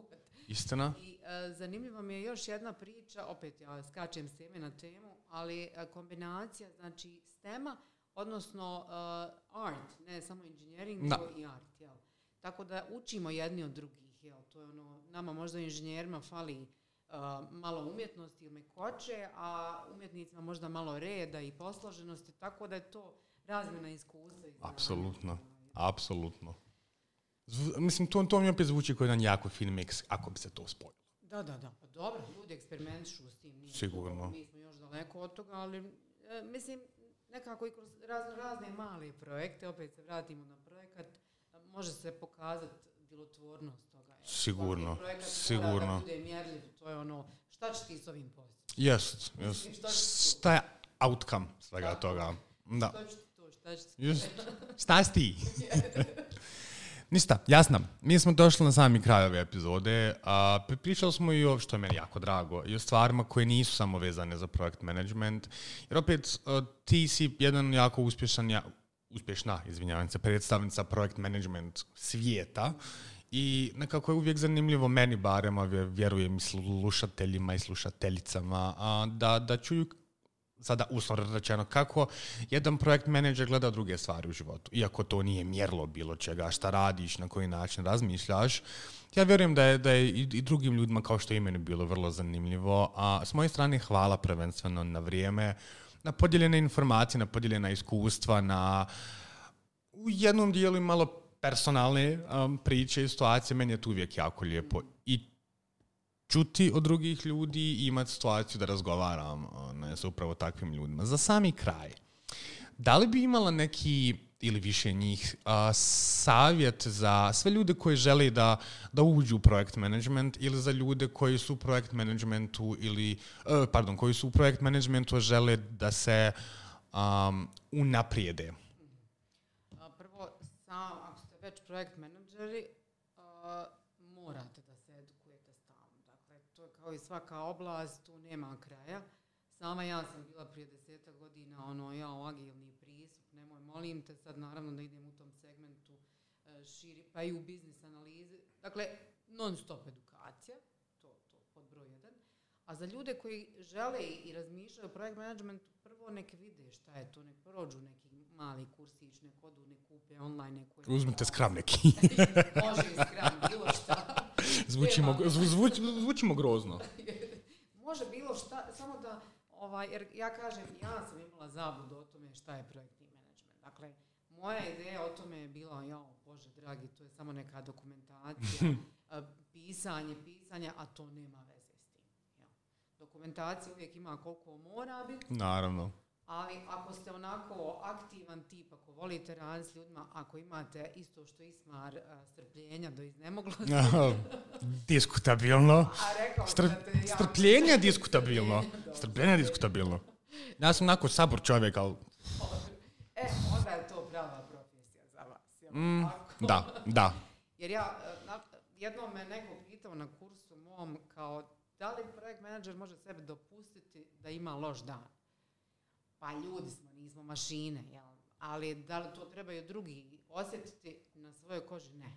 S1: istina.
S2: I e, zanimljiva mi je još jedna priča, opet ja skačem s teme na temu, ali e, kombinacija znači STEM-a, odnosno art, ne samo inženjering, nego i art. Jel? Tako da učimo jedni od drugih. Jel? To je ono, nama možda inženjerima fali malo umjetnosti ili mekoće, a umjetnicima možda malo reda i posloženosti, tako da je to razmjena iskustva. i.
S1: Apsolutno. Apsolutno. Zv- mislim, to, to mi opet zvuči kao jedan jako fin mix, ako bi se to spojilo.
S2: Da, da, da. Pa dobro, ljudi eksperimentišu s tim. Nije
S1: Sigurno.
S2: Mi smo još daleko od toga, ali e, mislim, nekako i kroz razno razne male projekte, opet se vratimo na projekat, može se pokazati djelotvornost
S1: Sigurno, sigurno.
S2: da bude mjerljiv, to je ono, šta ćeš ti s ovim postići?
S1: Jest, jest.
S2: šta će
S1: Šta je outcome svega
S2: Tako.
S1: toga? Da.
S2: Će ti to, šta će ti
S1: Just. Šta si ti? Ništa, jasno. Mi smo došli na sami kraj ove epizode. A, pri- pričali smo i o, što je meni jako drago, i o stvarima koje nisu samo vezane za projekt management. Jer opet, a, ti si jedan jako uspješan, ja, uspješna, izvinjavam se, predstavnica projekt management svijeta. I nekako je uvijek zanimljivo meni barem, a vje- vjerujem i slušateljima i slušateljicama, a, da, da čuju sada uslovno rečeno, kako jedan projekt menadžer gleda druge stvari u životu. Iako to nije mjerlo bilo čega, šta radiš, na koji način razmišljaš. Ja vjerujem da je, da je i, drugim ljudima, kao što je i meni bilo vrlo zanimljivo. A s moje strane hvala prvenstveno na vrijeme, na podijeljene informacije, na podijeljena iskustva, na u jednom dijelu malo personalne um, priče i situacije. Meni je to uvijek jako lijepo. I čuti od drugih ljudi i imati situaciju da razgovaram ne, sa upravo takvim ljudima. Za sami kraj, da li bi imala neki ili više njih a, savjet za sve ljude koji žele da, da uđu u projekt management ili za ljude koji su u projekt managementu ili, e, pardon, koji su u projekt managementu žele da se um, unaprijede?
S2: A, Prvo, sam, ako ste već projekt menadžeri, morate da se edukujete stalno. Dakle, to je kao i svaka oblast, tu nema kraja. Sama ja sam bila prije deseta godina, ono, ja agilni pristup, nemoj, molim te sad naravno da idem u tom segmentu e, širi, pa i u biznis analizi. Dakle, non stop edukacija, to, to pod broj jedan. A za ljude koji žele i razmišljaju o projekt managementu, prvo nek vide šta je to, nek prođu neki mali kursić, nek odu, nek kupe online neku...
S1: Uzmite skram neki.
S2: Može i skram, bilo šta.
S1: zvučimo, zvuč, zvučimo grozno.
S2: Može bilo šta, samo da, ovaj, jer ja kažem, ja sam imala zabludu o tome šta je projektni menadžment. Dakle, moja ideja o tome je bila, jao, Bože dragi, to je samo neka dokumentacija, pisanje, pisanje, a to nema veze. Dokumentacija uvijek ima koliko mora biti,
S1: Naravno.
S2: ali ako ste onako aktivan tip, ako volite raditi s ljudima, ako imate isto što Ismar strpljenja do iznemoglosti,
S1: Diskutabilno.
S2: a rekao
S1: Str-
S2: da te
S1: strpljenje diskutabilno.
S2: Dobro.
S1: Strpljenje diskutabilno. Ja sam onako sabor čovjek, ali
S2: E, onda je to prava profesija za vas.
S1: Mm, da, da.
S2: Jer ja, e, jednom me neko pitao na kursu mom kao da li projekt menadžer može sebi dopustiti da ima loš dan? Pa ljudi smo, nismo mašine, jel? Ali da li to trebaju drugi osjetiti na svojoj koži? Ne.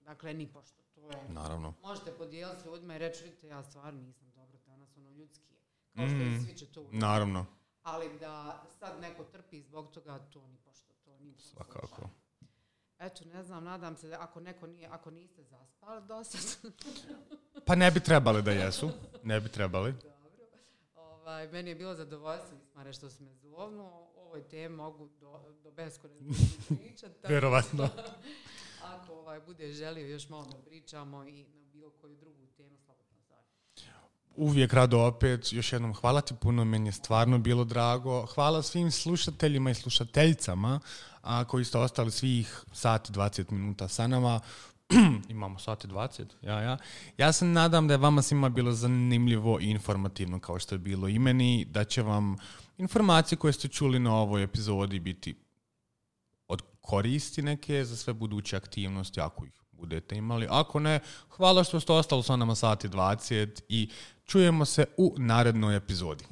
S2: Dakle, ni pošto. To je,
S1: Naravno.
S2: možete podijeliti s ljudima i reći, vidite, ja stvarno nisam dobro danas, ono ljudski je. Kao što
S1: Mm,
S2: svi će to uraditi.
S1: Naravno.
S2: Ali da sad neko trpi zbog toga, to ni pošto. To ni
S1: Svakako.
S2: Eto, ne znam, nadam se da ako neko nije, ako niste zaspali do sad,
S1: Pa ne bi trebali da jesu. Ne bi trebali.
S2: dobro. Ovaj, meni je bilo zadovoljstvo, Ismare, što si me zovnuo. O ovoj temi mogu do, do beskonačnosti pričati.
S1: Vjerovatno.
S2: Ako ovaj, bude želio još malo da pričamo i na bilo koju drugu temu, zove.
S1: Uvijek rado opet. Još jednom hvala ti puno, meni je stvarno bilo drago. Hvala svim slušateljima i slušateljicama a, koji ste ostali svih sati 20 minuta sa nama. Imamo sati 20, ja, ja. Ja se nadam da je vama svima bilo zanimljivo i informativno kao što je bilo i meni, da će vam informacije koje ste čuli na ovoj epizodi biti od koristi neke za sve buduće aktivnosti, ako ih budete imali. Ako ne, hvala što ste ostali sa nama sati 20 i Čujemo se u narednoj epizodi.